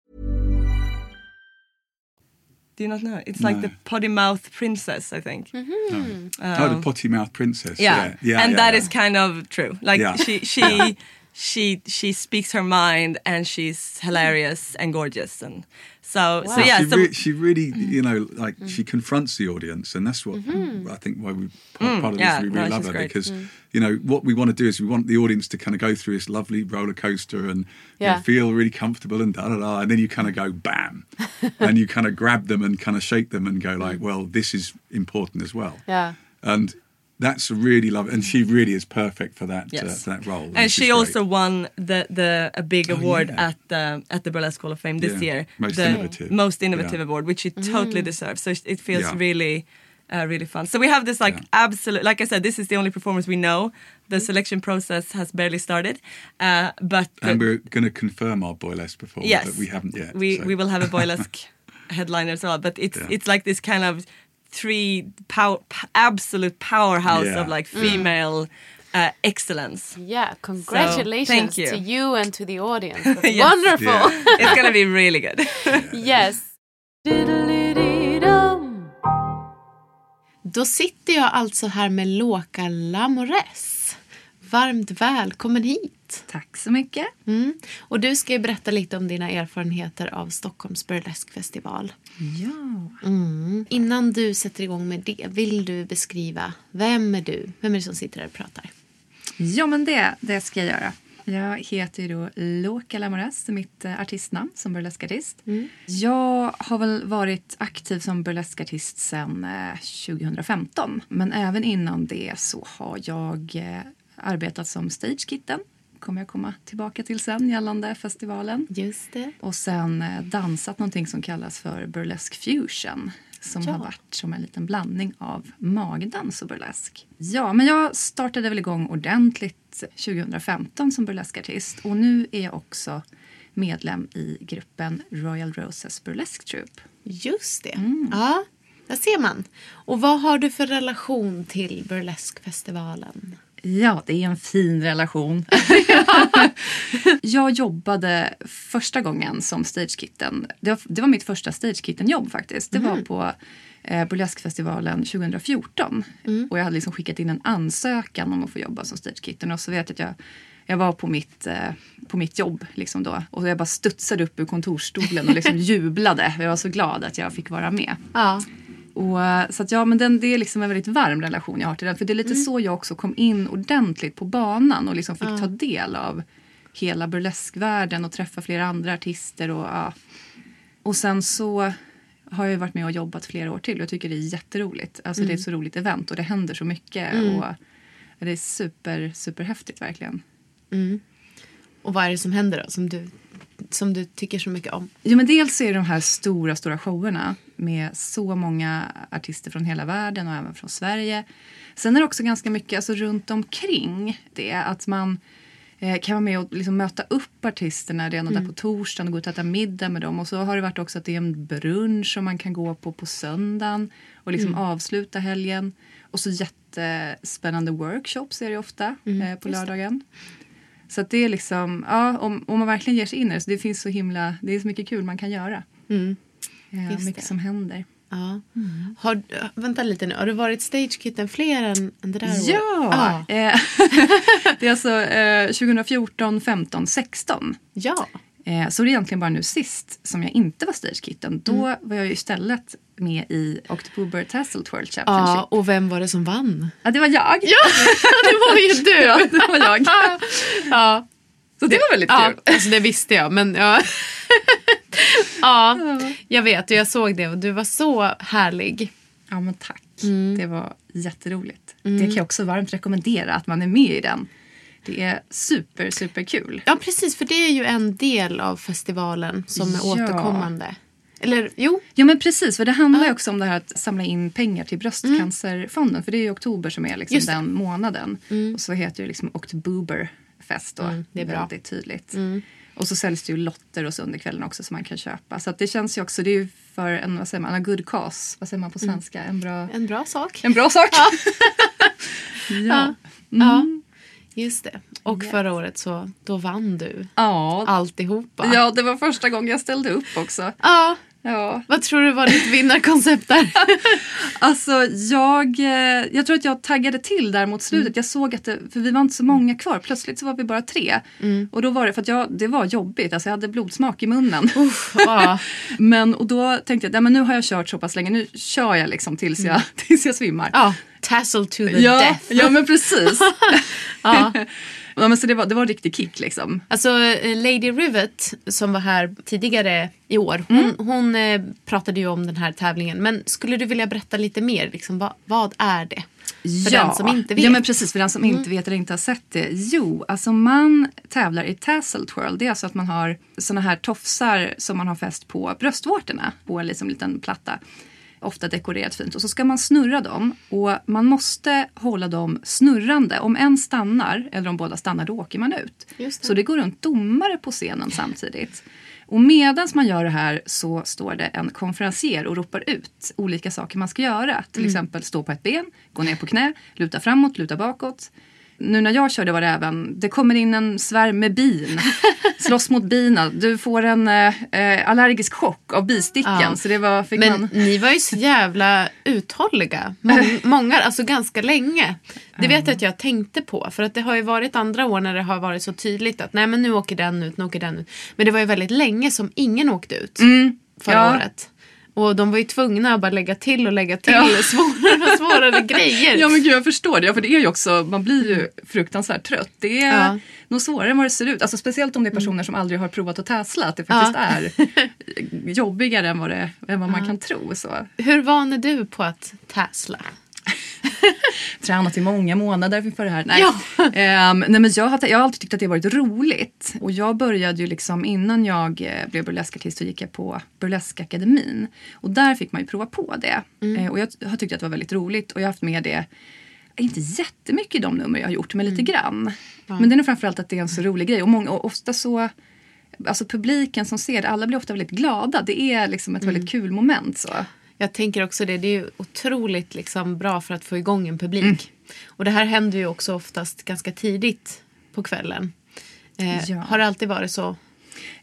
Do you not know? It's like the potty mouth princess, I think. Mm-hmm. Oh. oh, the um, potty mouth princess. Yeah, Yeah, yeah, and yeah, that yeah. is kind of true. Like Yeah. she she she she speaks her mind, and she's hilarious and gorgeous, and so so yeah. she, So re- she really, mm. you know, like mm. she confronts the audience, and that's what mm-hmm. I think why we part, mm, part of yeah, this we no, really love her great. because you know what we want to do is we want the audience to kind of go through this lovely roller coaster and you know, feel really comfortable and da da da, and then you kind of go bam, and you kind of grab them and kind of shake them and go like, well, this is important as well, Yeah. and. That's really love, and she really is perfect for that uh, for that role. and she's she great. also won the the a big Oh, award yeah. at the at the Burlesque Hall of Fame this Yeah. year, Most the innovative. most innovative Yeah. award, which she totally deserves. So it feels Yeah. really. Uh, really fun. So we have this like Yeah. absolute, like I said, this is the only performance we know. The selection process has barely started, uh, but and we're going to confirm our boylesque performance, Yes, but we haven't yet. We so. we will have a boylesque headliner as well, but it's Yeah. it's like this kind of three power, absolute powerhouse Yeah. of like female uh, excellence. Yeah, congratulations thank you. to you and to the audience. Yes. wonderful. Yeah. it's gonna be really good. Yes. Då sitter jag alltså här med Loka Lamores. Varmt välkommen hit. Tack så mycket. Mm. Och du ska berätta lite om dina erfarenheter av Stockholms burleskfestival. Ja. Mm. Innan du sätter igång med det, vill du beskriva vem är du? Vem är det som sitter här och pratar? ja, men det, det ska jag göra. Jag heter ju då Loka Lamores, mitt eh, artistnamn som burleskartist. Jag har väl varit aktiv som burleskartist sedan eh, 2015. Men även innan det så har jag eh, arbetat som stagekitten. Kommer jag komma tillbaka till sen gällande festivalen. Just det. Och sen eh, dansat någonting som kallas för burlesque fusion. Som Ja. har varit som en liten blandning av magdans och burlesk. Ja, men jag startade väl igång ordentligt 2015 som burleskartist. Och nu är jag också medlem i gruppen Royal Roses Burlesque Troupe. Just det. Ja, där ser man. Och vad har du för relation till burleskfestivalen? Ja, det är en fin relation. jag jobbade första gången som stagekitten. Det var, det var mitt första stagekitten-jobb faktiskt. Det var på eh, Burleskfestivalen 2014. Och jag hade liksom skickat in en ansökan om att få jobba som stagekitten. Och så vet jag att jag, jag var på mitt, eh, på mitt jobb liksom då. Och jag bara studsade upp ur kontorsstolen och liksom jublade. Jag var så glad att jag fick vara med. Ja. Och, eh, så att ja, men den, det är liksom en väldigt varm relation jag har till den. För det är lite så jag också kom in ordentligt på banan och liksom fick ta del av hela burleskvärlden och träffa flera andra artister. Och, ja. och sen så har jag varit med och jobbat flera år till och jag tycker det är jätteroligt. Alltså det är ett så roligt event och det händer så mycket. Och det är super, superhäftigt verkligen. Och vad är det som händer då som du, som du tycker så mycket om? Jo, men dels är det de här stora, stora showerna med så många artister från hela världen och även från Sverige. Sen är det också ganska mycket alltså, runt omkring det. Att man eh, kan vara med och liksom möta upp artisterna redan där på torsdagen och gå ut och äta middag med dem. Och så har det varit också att det är en brunch som man kan gå på på söndagen och liksom avsluta helgen. Och så jättespännande workshops är det ofta eh, på lördagen. Så det är liksom, ja, om, om man verkligen ger sig in i det så det finns så himla, det är så mycket kul man kan göra. Mm. Eh, Just mycket det. som händer. Ja. Har, vänta lite nu, har du varit stagekitten fler än, än det där året? Ja! Ja. Eh, det är alltså eh, 2014, 15, 16. ja. Eh, så det är egentligen bara nu sist som jag inte var stagekitten. Då var jag ju istället med i October Tasselt World Championship. Ja, och vem var det som vann? Ja, det var jag. Ja, det var ju du! Ja, det var jag. ja. Så det var väldigt Ja, kul. alltså det visste jag. Men ja. ja, jag vet och jag såg det och du var så härlig. Ja, men tack. Mm. Det var jätteroligt. Det kan jag också varmt rekommendera att man är med i den. Det är super, super kul. Ja, precis, för det är ju en del av festivalen som är Ja. återkommande. Eller jo, Ja men precis, för det handlar ju också om det här att samla in pengar till bröstcancerfonden. För det är ju oktober som är liksom den månaden. Och så heter det liksom Oktoberfest då. Mm, det är bra. Mm. Väldigt tydligt. Och så säljs det ju lotter och så under kvällen också som man kan köpa. Så det känns ju också, det är ju för en, vad säger man, a good cause. Vad säger man på Mm. svenska? En bra, en bra sak. en bra sak. ja. Ja, just det. Och förra året så då vann du Ja. alltihopa. ja, det var första gången jag ställde upp också. ja. Ja. Vad tror du var ditt vinnarkoncept där? Alltså jag, eh, jag tror att jag taggade till där mot slutet. Jag såg att det, för vi var inte så många kvar. Plötsligt så var vi bara tre. Och då var det för att jag, det var jobbigt. Alltså jag hade blodsmak i munnen. men, och då tänkte jag, nej, men nu har jag kört så pass länge. Nu kör jag liksom tills jag, tills jag svimmar. ja, tassel to the ja, death. ja men precis. Ja, men så det var, det var en riktig kick liksom. Alltså eh, Lady Rivet som var här tidigare i år, hon, hon eh, pratade ju om den här tävlingen. Men skulle du vilja berätta lite mer? Liksom, vad, vad är det? För den som inte vet. Mm. Ja, men precis. För den som inte vet eller inte har sett det. Jo, alltså man tävlar i Tassel Twirl. Det är alltså att man har såna här tofsar som man har fäst på bröstvårtorna på en liksom liten platta. Ofta dekorerat fint. Och så ska man snurra dem. Och man måste hålla dem snurrande. Om en stannar, eller om båda stannar, då åker man ut. Det. Så det går runt domare på scenen samtidigt. Och medan man gör det här så står det en konferencier och ropar ut olika saker man ska göra. Till exempel stå på ett ben, gå ner på knä, luta framåt, luta bakåt. Nu när jag körde var det även, det kommer in en svärm med bin. Slåss mot bina. Du får en eh, allergisk chock av bisticken. Ja. Så det var, fick Men man... ni var ju så jävla uthålliga. Mång, många, alltså ganska länge. Det vet jag att jag tänkte på. För att det har ju varit andra år när det har varit så tydligt att nej men nu åker den ut, nu åker den ut. Men det var ju väldigt länge som ingen åkte ut förra ja. året. Och de var ju tvungna att bara lägga till och lägga till Ja. svårare och svårare grejer. Ja men gud jag förstår det. Ja, för det är ju också, man blir ju fruktansvärt trött. Det är Ja. nog svårare än vad det ser ut. Alltså, speciellt om det är personer som aldrig har provat att täsla. Att det faktiskt är jobbigare än vad, det, än vad man kan tro. Så. Hur van är du på att täsla? Tränat i många månader inför det här. Nej. Ja. Ehm, nej men jag, har, jag har alltid tyckt att det har varit roligt. Och jag började ju liksom innan jag eh, blev burleskartist så gick jag på Burleskakademin. Och där fick man ju prova på det. Eh, och jag har tyckt att det var väldigt roligt och jag har haft med det inte jättemycket i de nummer jag har gjort, men lite grann. Men det är nog framförallt att det är en så rolig grej. Och, många, och ofta så, alltså publiken som ser det, alla blir ofta väldigt glada. Det är liksom ett väldigt kul moment. Så. Jag tänker också det. Det är ju otroligt liksom bra för att få igång en publik. Mm. Och det här händer ju också oftast ganska tidigt på kvällen. Eh, Ja. Har det alltid varit så?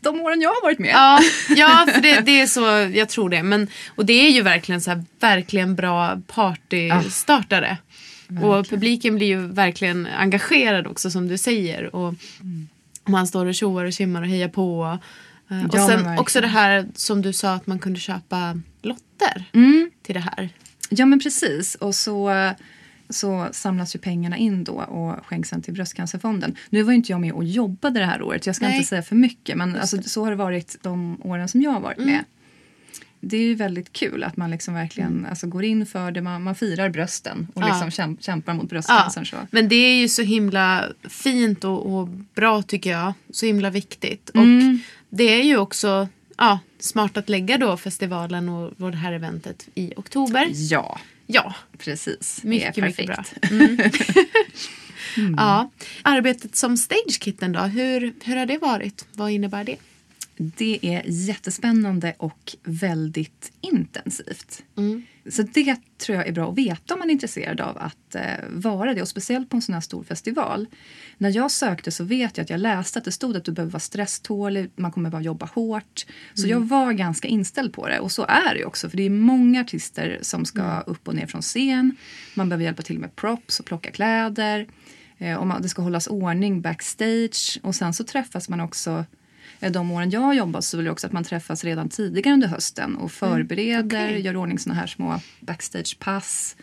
De åren jag har varit med. Ja, ja för det, det är så, jag tror det. Men, och det är ju verkligen så här, verkligen bra partystartare. Och publiken blir ju verkligen engagerad också som du säger. Och man står och tjoar och simmar och hejar på. Eh, Och men sen också det här som du sa att man kunde köpa lotter till det här. Ja men precis. Och så, så samlas ju pengarna in då och skänks sen till Bröstcancerfonden. Nu var ju inte jag med och jobbade det här året jag ska Nej. inte säga för mycket. Men alltså, så har det varit de åren som jag har varit med. Det är ju väldigt kul att man liksom verkligen alltså, går in för det. Man, man firar brösten och Ja. liksom kämp, kämpar mot bröstcancern. Så. Men det är ju så himla fint och, och bra tycker jag. Så himla viktigt. Och Mm. det är ju också ja, smart att lägga då festivalen och, det här eventet i oktober. Ja, Ja, precis. mycket, det är mycket bra. perfekt. Mm. Ja. Arbetet som stagekitten då, hur, hur har det varit? Vad innebär det? Det är jättespännande och väldigt intensivt. Så det tror jag är bra att veta om man är intresserad av att eh, vara det. Och speciellt på en sån här stor festival. När jag sökte så vet jag att jag läste att det stod att du behöver vara stresstålig, man kommer bara jobba hårt. Så jag var ganska inställd på det. Och så är det också. För det är många artister som ska upp och ner från scen. Man behöver hjälpa till med props och plocka kläder. Eh, och man, det ska hållas ordning backstage. Och sen så träffas man också De åren jag har jobbat så vill jag också att man träffas redan tidigare under hösten och förbereder, gör ordning såna här små backstagepass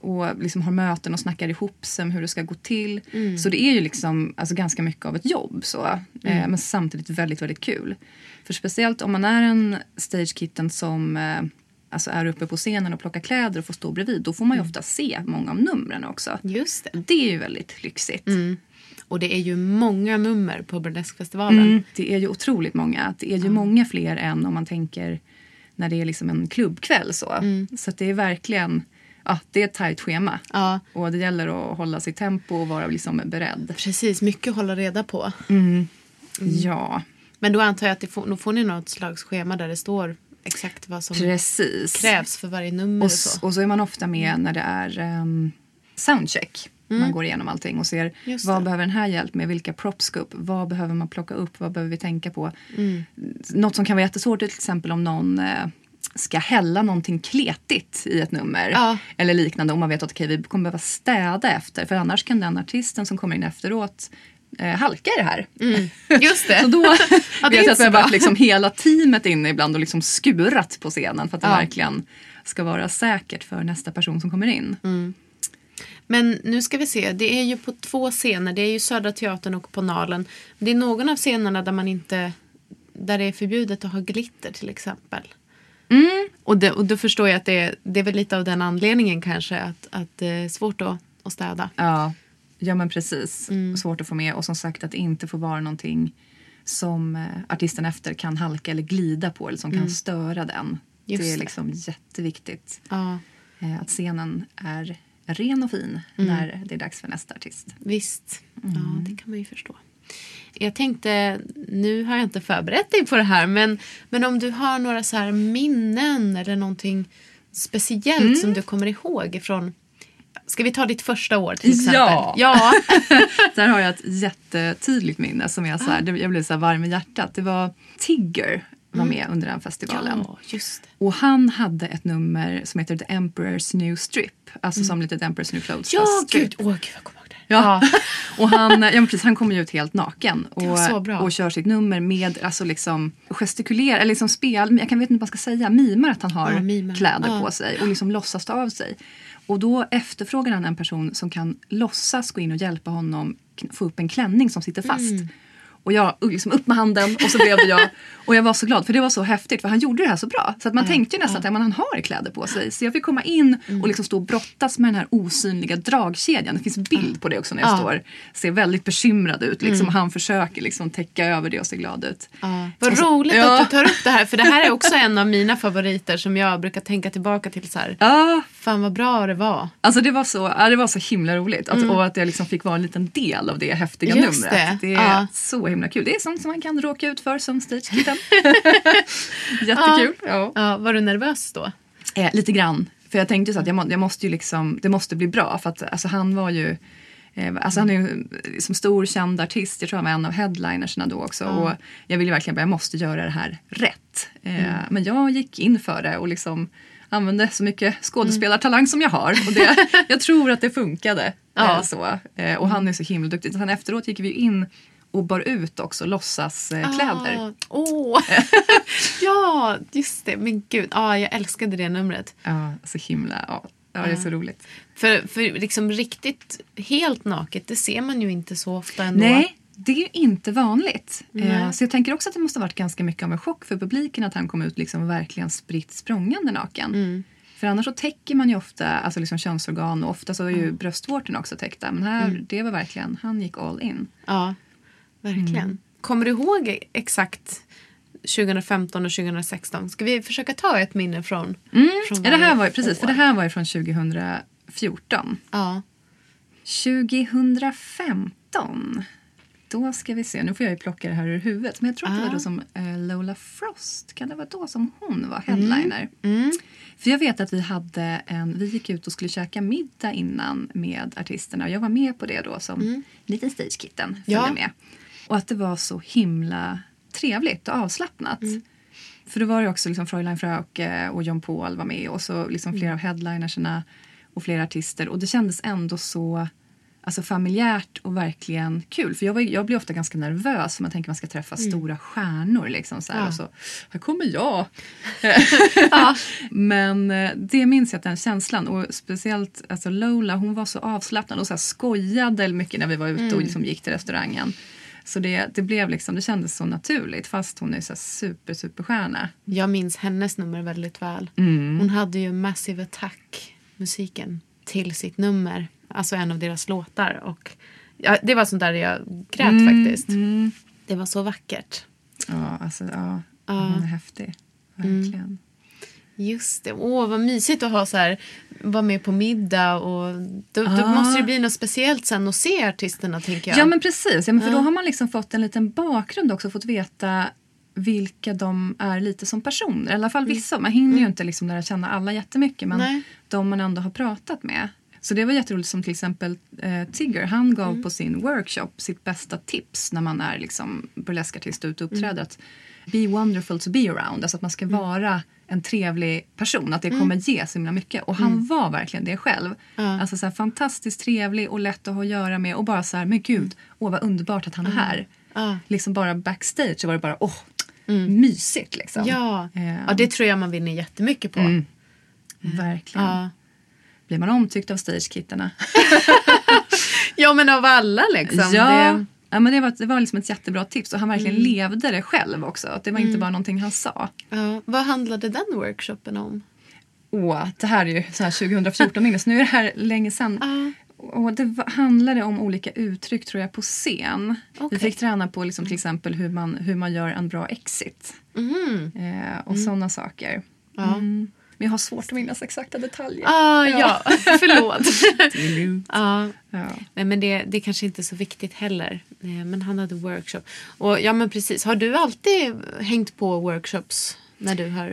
och liksom har möten och snackar ihop sig om hur det ska gå till. Så det är ju liksom alltså ganska mycket av ett jobb så, eh, men samtidigt väldigt, väldigt kul. För speciellt om man är en stagekitten som eh, alltså är uppe på scenen och plockar kläder och får stå bredvid, då får man ju ofta se många av numren också. Just det. Det är ju väldigt lyxigt. Och det är ju många nummer på Burleskfestivalen. Mm. Det är ju otroligt många. Det är ju många fler än om man tänker när det är liksom en klubbkväll. Så, så att det är verkligen ja, det är ett tajt schema. Ja, Och det gäller att hålla sitt tempo och vara liksom beredd. precis. Mycket att hålla reda på. Ja, Men då antar jag att det får, då får ni något slags schema där det står exakt vad som precis. krävs för varje nummer och, Och, så. och så är man ofta med när det är um, soundcheck. Man går igenom allting och ser vad behöver den här hjälp med, vilka props ska upp, vad behöver man plocka upp, vad behöver vi tänka på. Något som kan vara jättesvårt är till exempel om någon eh, ska hälla någonting kletigt i ett nummer. Ja. Eller liknande om man vet att okej, vi kommer behöva städa efter. För annars kan den artisten som kommer in efteråt eh, halka i det här. Just det. Så då Ja, vet jag att så har varit liksom hela teamet inne ibland och liksom skurat på scenen för att det Ja. verkligen ska vara säkert för nästa person som kommer in. Mm. Men nu ska vi se, det är ju på två scener. Det är ju Södra Teatern och på Nalen. Det är någon av scenerna där man inte där det är förbjudet att ha glitter till exempel. Och, det, och då förstår jag att det, är- det är väl lite av den anledningen kanske att, att det är svårt att, att städa. Ja, ja men precis. Mm. Svårt att få med och som sagt att det inte får vara någonting som eh, artisten efter kan halka eller glida på eller som kan störa den. Mm. Just det är det. liksom jätteviktigt Ja, eh, att scenen är ren och fin Mm. när det är dags för nästa artist. visst. Ja, det kan man ju förstå. Jag tänkte, nu har jag inte förberett dig på det här, men, men om du har några så här minnen eller någonting speciellt som du kommer ihåg ifrån Ska vi ta ditt första år till exempel? Ja. ja. Där har jag ett jättetydligt minne som jag, så här, det- jag blev så varm i hjärtat. Det var Tigger var med under den festivalen. Mm. Ja. Och han hade ett nummer som heter The Emperor's New Strip. Alltså som lite The Emperor's New Clothes Mm. Ja, fast strip. gud. Åh, gud, jag kommer ihåg det. Ja. och han, ja, precis, han kommer ju ut helt naken och, och kör sitt nummer med alltså liksom gestikulerar, eller liksom spel, jag kan vet inte vad man ska säga, mimar att han har Ja, kläder Ja. på sig och liksom låtsas ta av sig. Och då efterfrågar han en person som kan låtsas gå in och hjälpa honom få upp en klänning som sitter fast. Mm. Och jag liksom upp med handen och så blev det jag. Och jag var så glad för det var så häftigt för han gjorde det här så bra. Så att man tänkte ju nästan att ja, men han har kläder på sig. Så jag fick komma in Mm. och liksom stå och brottas med den här osynliga dragkedjan. Det finns bild på det också när jag Ja. står. Ser väldigt bekymrad ut. Liksom. Mm. Han försöker liksom täcka över det och se glad ut. Vad så- roligt ja. att du tar upp det här, för det här är också en av mina favoriter som jag brukar tänka tillbaka till så här. Ja, Fan vad bra det var. alltså det var så, ja, det var så himla roligt. Att, Och att jag liksom fick vara en liten del av det häftiga Mm. Just numret. det. är Ja. så himla kul. Det är sånt som man kan råka ut för som stagekitten. Jättekul. Ja. Ja, var du nervös då? Eh, lite grann. För jag tänkte så att jag, må, jag måste ju liksom, det måste bli bra. För att alltså, han var ju Eh, Alltså han är ju som stor känd artist. Jag tror han var en av headlinersna då också. Och jag ville verkligen bara, jag måste göra det här rätt. Eh, Men jag gick in för det och liksom använde så mycket skådespelartalang som jag har. Och det, jag tror att det funkade. Ja. Eh, så. Eh, Och han är så himla duktig. Sen efteråt gick vi in och bar ut också låtsaskläder. Ah, Åh! ja, just det. Men gud, ah, jag älskade det numret. Ja, så himla... Ja, ja det är så roligt. För, för liksom riktigt helt naket, det ser man ju inte så ofta ändå. Nej, det är inte vanligt. Eh, så jag tänker också att det måste ha varit ganska mycket av en chock för publiken att han kom ut liksom verkligen spritt språngande naken. Mm. För annars så täcker man ju ofta alltså liksom könsorgan och ofta så är ju bröstvårtorna också täckta. Men här, det var verkligen, han gick all in. Ja, verkligen. Mm. Kommer du ihåg exakt 2015 och 2016? Ska vi försöka ta ett minne från, från Mm. Ja, det här var, ju- precis, för det här var ju från 2014. Ja. 2015. Då ska vi se, nu får jag ju plocka det här ur huvudet. Men jag tror att det var Ah. då som eh, Lola Frost, kan det vara då som hon var headliner? Mm. För jag vet att vi hade en, vi gick ut och skulle käka middag innan med artisterna. Jag var med på det då som liten stagekitten. följde Mm. Ja. med. Och att det var så himla trevligt och avslappnat. Mm. För då var det också liksom Fräulein Frauke och John Paul var med och så liksom flera av headlinerserna och flera artister. Och det kändes ändå så alltså familjärt och verkligen kul. För jag, var, jag blir ofta ganska nervös om man tänker att man ska träffa stora stjärnor. Liksom så här, Ja. och så, här kommer jag. Men eh, det minns jag, den känslan. Och speciellt alltså Lola, hon var så avslappnad och så här skojade mycket när vi var ute och liksom gick till restaurangen. Så det, det, blev liksom, det kändes så naturligt fast hon är så super, superstjärna. Jag minns hennes nummer väldigt väl. Mm. Hon hade ju Massive Attack-musiken till sitt nummer. Alltså en av deras låtar. Och ja, det var sånt där jag grät Mm, faktiskt. Det var så vackert. Ja, alltså, ja, Ja. hon är häftig. Verkligen. Just det. Åh, vad mysigt att ha så här, vara med på middag. Och då, då Ah. måste det bli något speciellt sen att se artisterna, tänker jag. Ja men precis, ja, men för Ja. då har man liksom fått en liten bakgrund också, fått veta vilka de är lite som personer. I alla fall vissa. Man hinner ju inte liksom lära känna alla jättemycket men Nej. de man ändå har pratat med. Så det var jätteroligt som till exempel eh, Tigger, han gav på sin workshop sitt bästa tips när man är liksom burleskartist och ute och uppträder. Att be wonderful to be around, alltså att man ska vara en trevlig person, att det kommer ge så himla mycket. Och han var verkligen det själv. Ja. Alltså så här, fantastiskt trevlig och lätt att ha att göra med och bara så här, men gud, åh vad underbart att han är här. Ja. Liksom bara backstage så var det bara, åh, mysigt liksom. Ja. Eh, ja, det tror jag man vinner jättemycket på. Mm. Verkligen. Ja. Blir man omtyckt av stagekittarna? ja, men av alla liksom. ja. Det, ja men det, var, det var liksom ett jättebra tips och han verkligen levde det själv också. Att det var inte bara någonting han sa. ja. Vad handlade den workshopen om? Åh, det här är ju så här 2014 minne, så nu är det här länge sedan. Ja. Och det var- handlade om olika uttryck tror jag på scen. Vi Okej. fick träna på liksom, till exempel hur man, hur man gör en bra exit. Mhm. Eh, och sådana saker. Ja. Mm. Men jag har svårt att minnas exakta detaljer. Ah, ja, förlåt. Det är lugnt. ja. Ja. Nej, men det, det kanske inte är så viktigt heller. Eh, Men han hade workshop. Och ja, men precis. Har du alltid hängt på workshops när du har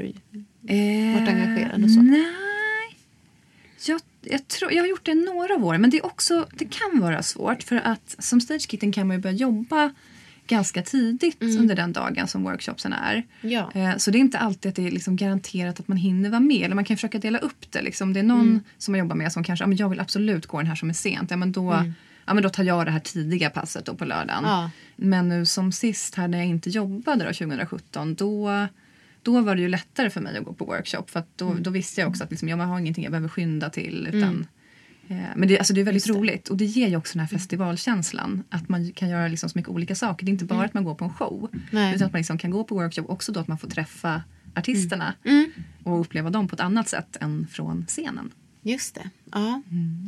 varit engagerad och så? Eh, Nej. Jag, jag, tror, jag har gjort det några år, men det, är också, det kan vara svårt. För att som stagekitten kan man ju börja jobba ganska tidigt under den dagen som workshopsen är. Ja. Eh, Så det är inte alltid att det är liksom garanterat att man hinner vara med. Eller man kan försöka dela upp det. Liksom. Det är någon som man jobbar med som kanske, ja, men jag vill absolut gå den här som är sent. Ja, men då, ja, men då tar jag det här tidiga passet då på lördagen. Ja. Men nu som sist här när jag inte jobbade då, 2017 då, då var det ju lättare för mig att gå på workshop. För då, då visste jag också att liksom, jag har ingenting jag behöver skynda till. Utan, eh, men det, alltså det är väldigt roligt och det ger ju också den här festivalkänslan. Att man kan göra liksom så mycket olika saker. Det är inte bara att man går på en show. Nej. Utan att man liksom kan gå på workshop också då att man får träffa artisterna. Mm. Och uppleva dem på ett annat sätt än från scenen. Just det. Ja.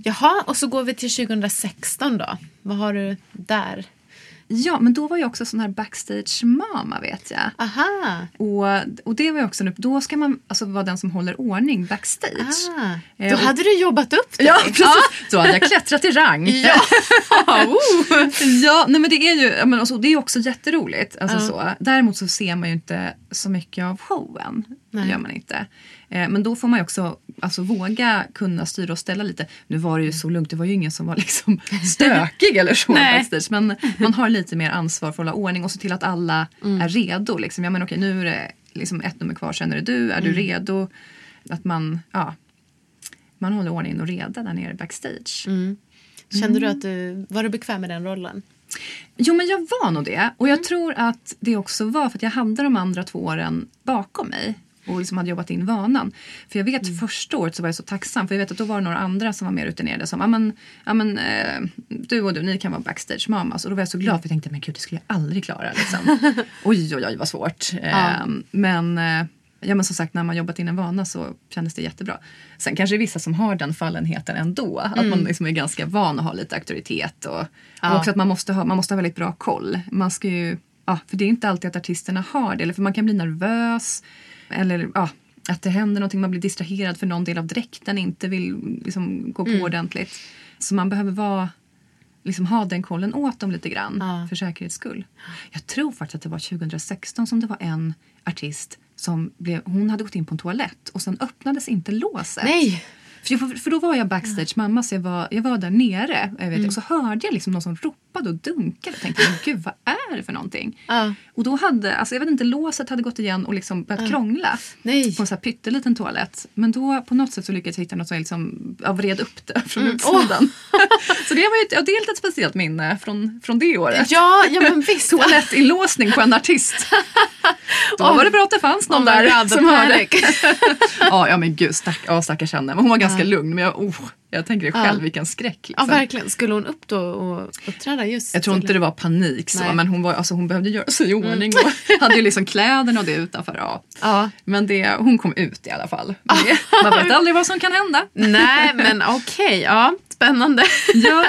Jaha, och så går vi till 2016 då. Vad har du där? Ja, men då var jag också sån här backstage-mama vet jag. Aha! Och, och det var också, då ska man alltså vara den som håller ordning backstage. Ah, Eh, då och- hade du jobbat upp dig. Ja, precis. Då hade jag klättrat i rang. Ja. oh. ja, nej men det är ju men alltså, det är också jätteroligt. Alltså, Ja. så. Däremot så ser man ju inte så mycket av showen. Nej. gör man inte. Eh, men då får man ju också alltså, våga kunna styra och ställa lite. Nu var det ju så lugnt, det var ju ingen som var liksom stökig eller så backstage. Men man har lite mer ansvar för att hålla ordning och se till att alla Mm. är redo. Liksom. Ja men okej nu är det liksom ett nummer kvar, sen är det du, är du Mm. redo? Att man, ja, man håller ordning och reda där nere backstage. Mm. Kände du att du var du bekväm med den rollen? Jo men jag var nog det. Och Mm. jag tror att det också var för att jag hade de andra två åren bakom mig. Och liksom hade jobbat in vanan. För jag vet Mm. första året så var jag så tacksam. För jag vet att då var det några andra som var mer rutinerade. Som, ja men, ja, men eh, du och du, ni kan vara backstage mamas. Och då var jag så glad för jag tänkte, men gud det skulle jag aldrig klara. Liksom. oj oj oj vad svårt. Eh, men, eh, ja, men som sagt när man jobbat in en vana så kändes det jättebra. Sen kanske det är vissa som har den fallenheten ändå. Att man liksom är ganska van att ha lite auktoritet. Och, Ja. och också att man måste, ha, man måste ha väldigt bra koll. Man ska ju, ja, för det är inte alltid att artisterna har det. Eller för man kan bli nervös. Eller ja, att det händer någonting, man blir distraherad för någon del av dräkten inte vill liksom, gå på ordentligt. Så man behöver vara, liksom, ha den kollen åt dem lite grann Ja. för säkerhets skull. Jag tror faktiskt att det var 2016 som det var en artist som blev, hon hade gått in på en toalett och sen öppnades inte låset. Nej! För, jag, för då var jag backstage mamma så jag var, jag var där nere jag Mm. vet, och så hörde jag liksom någon som ropade och dunkade. Jag tänkte men gud vad är det för någonting? Ja. Och då hade, alltså jag vet inte, låset hade gått igen och liksom börjat krångla. Nej. På en så här pytteliten toalett. Men då på något sätt så lyckades jag hitta något som liksom, jag vred upp det från Mm. utsidan. så det var ju ja, det är ett speciellt minne från, från det året. Ja, ja men visst. Toalettinlåsning på en artist. Då var det bra att det fanns någon Oh där God, som hörde. panic. ja, ja men gud, stack, ja, stackars henne. Men hon var ganska lugn. Men jag, oh, jag tänker det själv, Ja. vilken skräck. Ja, Liksom. verkligen. Skulle hon upp då och uppträda just? jag tror inte det var panik så, Nej. men hon, var, alltså, hon behövde göra sig i ordning och hade ju liksom kläderna och det utanför. Ja. Ja. Men det, hon kom ut i alla fall. Det, man vet aldrig vad som kan hända. Nej, men okej. Ja, spännande. Ja,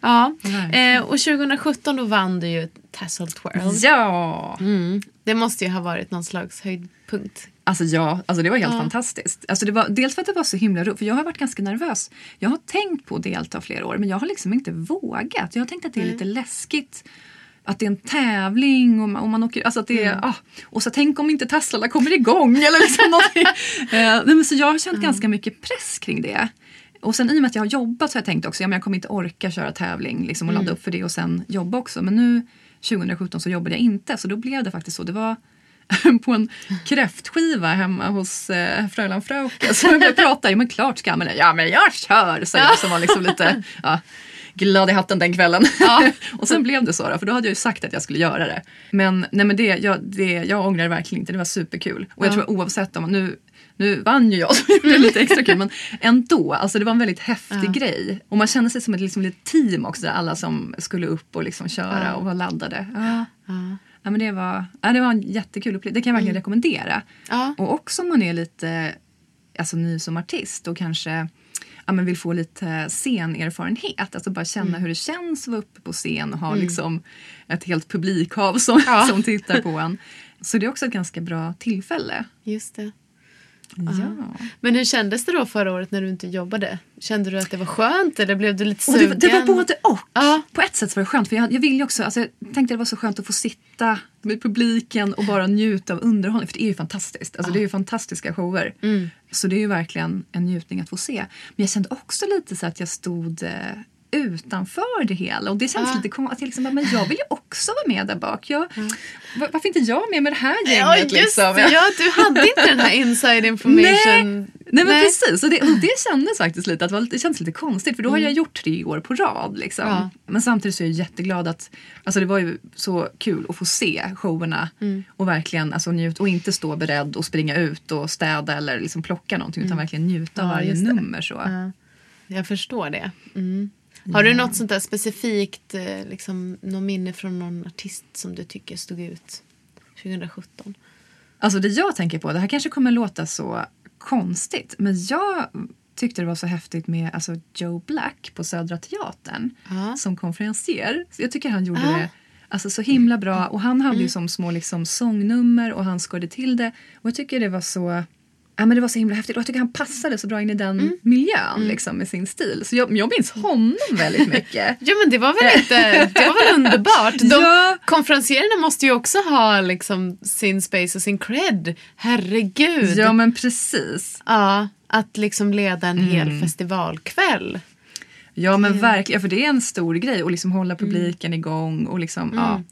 ja. Eh, och 2017 då vann du ju Tassel Twirl. ja. Mm. Det måste ju ha varit någon slags höjdpunkt. Alltså ja, alltså det var helt Ja. fantastiskt. Alltså det var, dels för att det var så himla roligt, för jag har varit ganska nervös. Jag har tänkt på att delta flera år men jag har liksom inte vågat. Jag har tänkt att det är lite läskigt. Att det är en tävling och man, och man åker, alltså att det är, ah, och så tänk om inte tasslarna kommer igång eller liksom någonting. Eh, nej, men så jag har känt ganska mycket press kring det. Och sen i och med att jag har jobbat så har jag tänkt också, ja, men jag kommer inte orka köra tävling liksom, och ladda upp för det och sen jobba också. Men nu 2017 så jobbade jag inte så då blev det faktiskt så. Det var på en kräftskiva hemma hos eh, Fröland Frauke. Så vi pratade, ja men klart ska man det. Ja men jag kör, sa jag som var liksom lite ja, glad i hatten den kvällen. och sen blev det så då, för då hade jag ju sagt att jag skulle göra det. Men, nej, men det, jag, det, jag ångrar det verkligen inte, det var superkul. Och jag tror oavsett om, nu, nu vann ju jag så det blev lite extra kul men ändå, alltså det var en väldigt häftig grej. Och man kände sig som ett liksom, litet team också alla som skulle upp och liksom köra och var laddade. Ja. Men det, var, ja, det var en jättekul upplevelse. Det kan jag verkligen rekommendera. Ja. Och också om man är lite alltså, ny som artist och kanske ja, men vill få lite scenerfarenhet. Alltså bara känna hur det känns att vara uppe på scen och ha liksom ett helt publikhav som, Ja. som tittar på en. Så det är också ett ganska bra tillfälle. Just det. Ja. Men hur kändes det då förra året när du inte jobbade? Kände du att det var skönt eller blev du lite Och sugen? det, det var både och. Ja. På ett sätt var det skönt. För jag, jag vill också, alltså, jag tänkte det var så skönt att få sitta med publiken och bara njuta av underhållning. För det är ju fantastiskt. Alltså, Det är ju fantastiska shower. Mm. Så det är ju verkligen en njutning att få se. Men jag kände också lite så att jag stod eh, utanför det hela. Och det kändes lite konstigt. Liksom, men jag vill ju också vara med där bak. Jag, var, varför inte jag med med det här gänget? Ja, just liksom? det. Ja, du hade inte den här inside information. Nej men precis, och det, och det kändes faktiskt lite att det, var, lite- det kändes lite konstigt för då har jag gjort tre år på rad. Liksom. Ja. Men samtidigt så är jag jätteglad att, alltså det var ju så kul att få se showerna och verkligen alltså, njut, och inte stå beredd och springa ut och städa eller liksom plocka någonting utan verkligen njuta av Ja, varje nummer. Så. Ja, jag förstår det. Mm. Har du något sånt där specifikt, eh, liksom, någon minne från någon artist som du tycker stod ut 2017? Alltså det jag tänker på, det här kanske kommer låta så konstigt men jag tyckte det var så häftigt med alltså, Joe Black på Södra Teatern Ja. som konferencier. Jag tycker han gjorde Ja. det alltså, så himla bra och han hade Mm. ju som små liksom, sångnummer och han skådde till det och jag tycker det var så Ja, men det var så himla häftigt och jag tycker han passade så bra in i den Mm. miljön liksom, med sin stil. Så jag, jag minns honom väldigt mycket. Ja men det var väl inte, det var väl underbart. De, Ja. Konferencierna måste ju också ha liksom sin space och sin cred. Herregud. ja men precis. Ja, att liksom leda en hel festivalkväll. Ja men verkligen, för det är en stor grej att liksom hålla publiken igång och liksom, ja.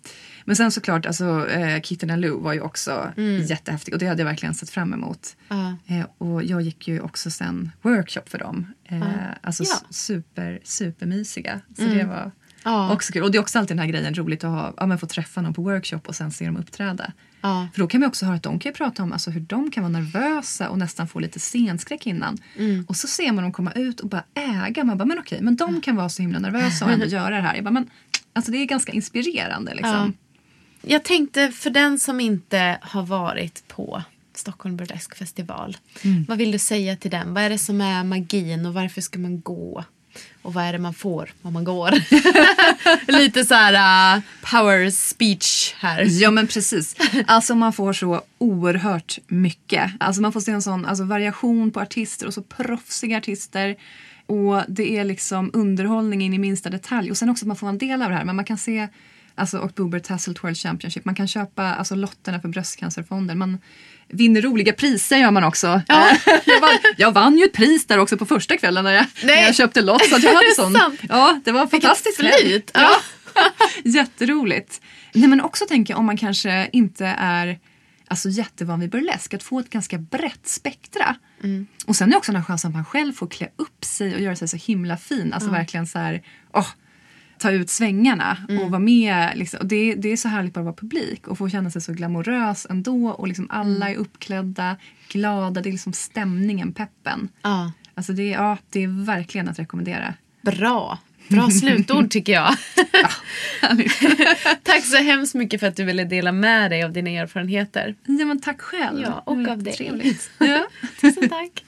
Men sen såklart, alltså eh, Kitten and Lou var ju också jättehäftig och det hade jag verkligen sett fram emot. Ja. Eh, och jag gick ju också sen workshop för dem. Eh, Alltså Ja. super, supermysiga. Så det var Ja. också kul. Och det är också alltid den här grejen roligt att ha, ja, men få träffa någon på workshop och sen se dem uppträda. För då kan vi också höra att de kan prata om alltså, hur de kan vara nervösa och nästan få lite scenskräck innan. Och så ser man dem komma ut och bara äga. Man bara, men okej, men de kan vara så himla nervösa och ändå göra det här. Jag bara, men, alltså det är ganska inspirerande liksom. Jag tänkte för den som inte har varit på Stockholm Burlesk festival. Vad vill du säga till den? Vad är det som är magin och varför ska man gå? Och vad är det man får om man går? Lite så här uh, power speech här. Ja men precis. Alltså man får så oerhört mycket. Alltså man får se en sån alltså, variation på artister och så proffsiga artister. Och det är liksom underhållning in i minsta detalj. Och sen också att man får en del av det här. Men man kan se alltså October Tasselt World Championship. Man kan köpa alltså, lotterna för bröstcancerfonden. Man vinner roliga priser gör man också. jag, vann, jag vann ju ett pris där också på första kvällen när jag, när jag köpte lott. Så jag hade sån, ja, det var fantastiskt. kul. Ja. Jätteroligt. Nej, men också tänker jag om man kanske inte är alltså, jättevan vid burlesk, att få ett ganska brett spektra. Och sen är också den här chansen att man själv får klä upp sig och göra sig så himla fin. Alltså verkligen så här, åh, ta ut svängarna och vara med. Liksom. Och det, det är så härligt bara att vara publik och få känna sig så glamorös ändå. Och liksom alla är uppklädda, glada, det är liksom stämningen, peppen. Ja. Alltså det, är- ja, det är verkligen att rekommendera. Bra. Bra slutord tycker jag. Tack så hemskt mycket för att du ville dela med dig av dina erfarenheter. Ja, men tack själv. Ja, och av dig. jättetrevligt. Ja. Tusen tack.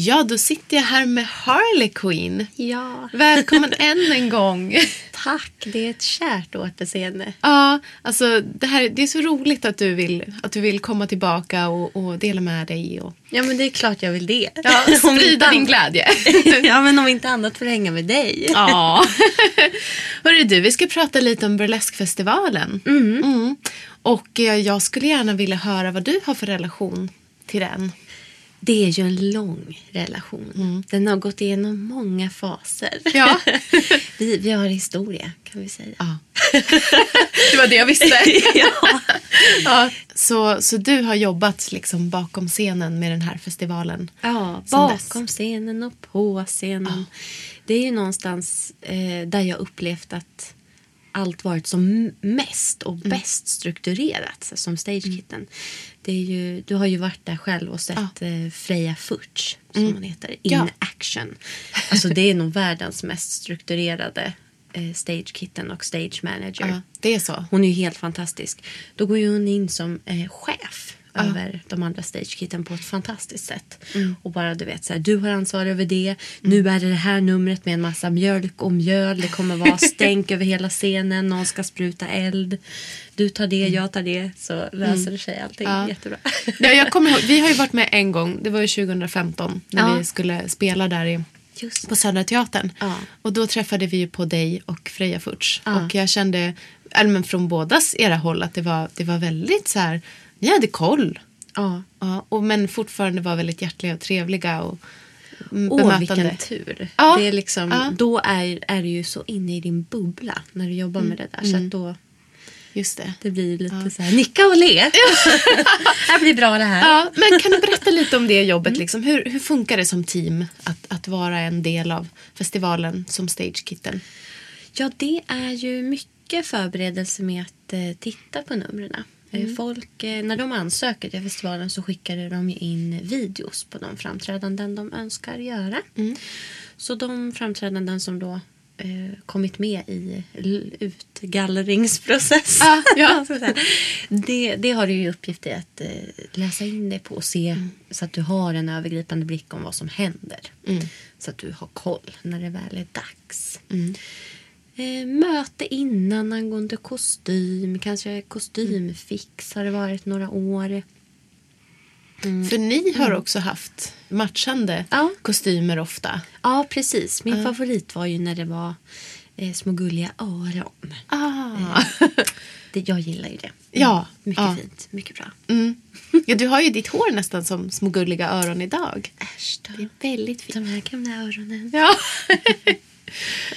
Ja, då sitter jag här med Harley Quinn. Ja, Välkommen än en gång. tack. Det är ett kärt återseende. Ja, alltså det, här, det är så roligt att du vill, att du vill komma tillbaka och, och dela med dig. Och, Ja, men det är klart jag vill det. ja, sprida din glädje. ja, men om inte annat för att hänga med dig. Ja. Hörru du, vi ska prata lite om Burleskfestivalen. Mm. Och eh, jag skulle gärna vilja höra vad du har för relation till den. Det är ju en lång relation. Den har gått igenom många faser. Ja. vi, vi har historia, kan vi säga. Ja. Det var det jag visste. ja. ja. Så, så du har jobbat liksom bakom scenen med den här festivalen? Ja, bakom scenen och på scenen. Det är ju någonstans eh, där jag upplevt att allt varit som mest och bäst strukturerat som stagekitten. Det är ju, du har ju varit där själv och sett eh, Freja Furch, som hon heter, in Ja. action. Alltså det är nog världens mest strukturerade eh, stagekitten och stage manager. Ja, det är så. Hon är ju helt fantastisk. Då går ju hon in som eh, chef över de andra stagekitten på ett fantastiskt sätt. Och bara du vet så här, du har ansvar över det. Nu är det det här numret med en massa mjölk och mjöl. Det kommer vara stänk över hela scenen. Någon ska spruta eld. Du tar det, jag tar det. Så löser det sig allting Ja. jättebra. Ja, jag kommer ihåg, vi har ju varit med en gång, det var ju 2015 när Ja. vi skulle spela där i, Just på Södra Teatern. Ja. Och då träffade vi ju på dig och Freja Furch. Ja. Och jag kände, men från bådas era håll, att det var, det var väldigt så här, ni hade koll. Ja. Ja, och, men fortfarande var väldigt hjärtliga och trevliga och mm, Åh, vilken tur. Ja. Det är liksom, Ja. Då är, är du ju så inne i din bubbla när du jobbar med det där. Så att då Just det. det blir lite så här, nicka och le. det här blir bra det här. Ja, men kan du berätta lite om det jobbet? Liksom? Hur, hur funkar det som team att, att vara en del av festivalen som stagekitten? Ja, det är ju mycket förberedelse med att eh, titta på numren. Eh, Folk, eh, när de ansöker till festivalen så skickar de in videos på de framträdanden de önskar göra. Så de framträdanden som då eh, kommit med i l- utgallringsprocess. Ah, ja. det, det har du ju uppgift i att eh, läsa in det på och se så att du har en övergripande blick om vad som händer. Så att du har koll när det väl är dags. Eh, möte innan angående kostym, kanske kostymfix har det varit några år. För ni har också haft matchande Ja. kostymer ofta. Ja, precis. Min favorit var ju när det var eh, små gulliga öron. Ah. Det, jag gillar ju det. Ja, Mycket ja. fint, mycket bra. Mm. Ja, du har ju ditt hår nästan som små gulliga öron idag. Äsch då. Det är väldigt fint. De här gamla öronen. Ja.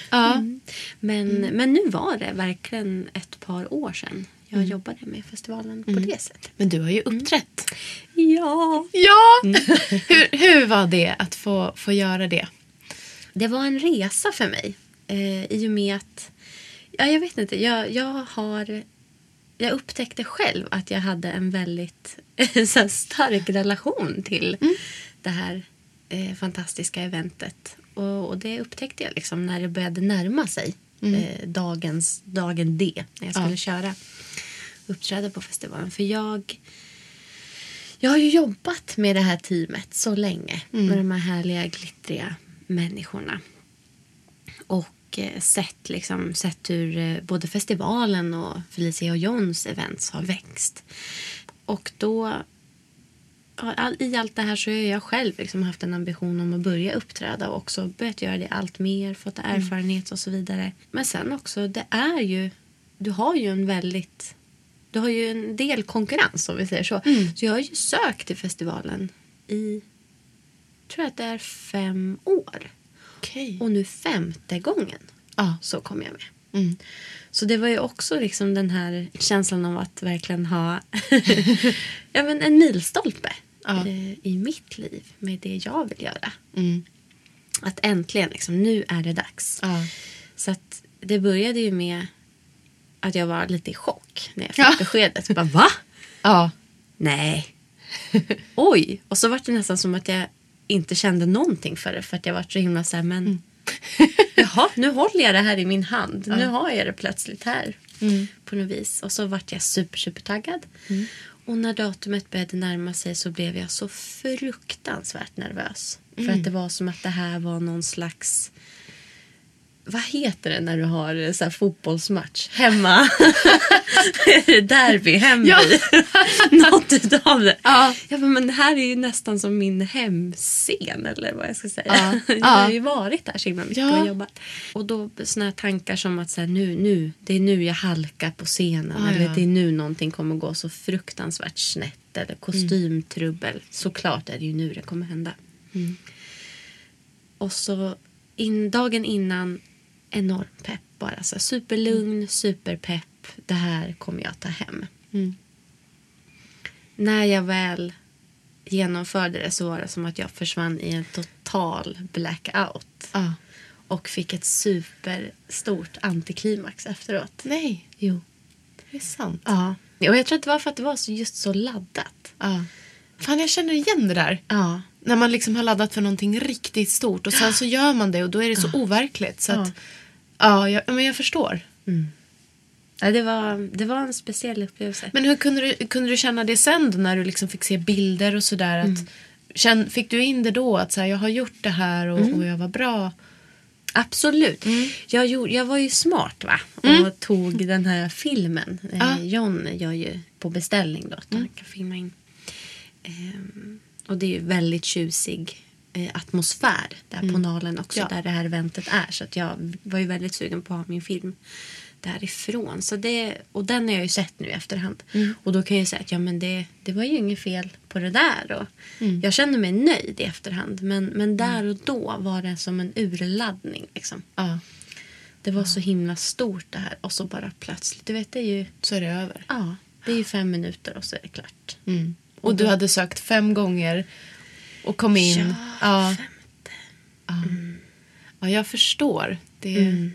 ja. Mm. Men, men nu var det verkligen ett par år sedan jag jobbade med festivalen på det sättet. Men du har ju uppträtt. Ja. Ja! hur, hur var det att få, få göra det? Det var en resa för mig. Eh, I och med att... Ja, jag vet inte. Jag, jag har... Jag upptäckte själv att jag hade en väldigt så stark relation till det här eh, fantastiska eventet. Och, och det upptäckte jag liksom när det började närma sig eh, dagens, dagen D. När jag skulle Ja. köra uppträda på festivalen. För jag... Jag har ju jobbat med det här teamet så länge. Med de här härliga, glittriga människorna. Och eh, sett, liksom, sett hur eh, både festivalen och Felicia och Johns events har växt. Och då, all, i allt det här så har jag själv liksom haft en ambition om att börja uppträda och också börjat göra det allt mer, fått erfarenhet och så vidare. Men sen också, det är ju, du har ju en väldigt, du har ju en del konkurrens om vi säger så. Så jag har ju sökt till festivalen i, tror jag att det är fem år. Okej. Och nu femte gången Ja. så kom jag med. Mm. Så det var ju också liksom den här känslan av att verkligen ha ja, men en milstolpe Ja. eh, i mitt liv med det jag vill göra. Mm. Att äntligen, liksom, nu är det dags. Ja. Så att det började ju med att jag var lite i chock när jag fick Ja. beskedet. Bara, Va? Ja. Nej. Oj. Och så var det nästan som att jag inte kände någonting för det. För att jag var så himla så här, men Mm. jaha, nu håller jag det här i min hand. Nu har jag det plötsligt här. Mm. På något vis. Och så vart jag super, super taggad. Och när datumet började närma sig så blev jag så fruktansvärt nervös. För Mm. att det var som att det här var någon slags vad heter det när du har eh, så fotbollsmatch hemma? derby, hemby? Ja. Något utav det. Ja. Ja, men men det här är ju nästan som min hemscen eller vad jag ska säga. Ja. jag Ja. har ju varit där så himla mycket Ja. och jobbat. Och då såna här tankar som att så här, nu, nu, det är nu jag halkar på scenen. Eller det är nu någonting kommer gå så fruktansvärt snett. Eller kostymtrubbel. Såklart är det ju nu det kommer hända. Och så in, dagen innan enorm pepp bara. Så superlugn, superpepp. Det här kommer jag ta hem. Mm. När jag väl genomförde det så var det som att jag försvann i en total blackout. Ja. Och fick ett superstort antiklimax efteråt. Nej, Jo. det är sant. Ja. Och jag tror att det var för att det var så just så laddat. Ja. Fan, jag känner igen det där. Ja. När man liksom har laddat för någonting riktigt stort och sen så gör man det och då är det så overkligt. Så att, ja, jag, men jag förstår. ja det, var, det var en speciell upplevelse. Men hur kunde du, kunde du känna det sen då när du liksom fick se bilder och sådär? Att, känn, fick du in det då att så här, jag har gjort det här och, och jag var bra? Absolut. Jag, gjorde, jag var ju smart va? Och tog den här filmen. Ja. Eh, John gör ju på beställning då. Att han kan filma in. Ehm, och det är ju väldigt tjusig eh, atmosfär där på Nalen också. Ja. Där det här eventet är. Så att jag var ju väldigt sugen på att ha min film därifrån. Så det, och den har jag ju sett nu i efterhand. Och då kan jag säga att ja, men det, det var ju inget fel på det där. Och Jag känner mig nöjd i efterhand. Men, men där och då var det som en urladdning. Liksom. Ja, Det var så himla stort det här. Och så bara plötsligt. Du vet, det är ju, så är det över. ja, det är ju fem minuter och så är det klart. Mm. Och du hade sökt fem gånger och kom in. Ja, ja. Ja. ja, jag förstår. Det,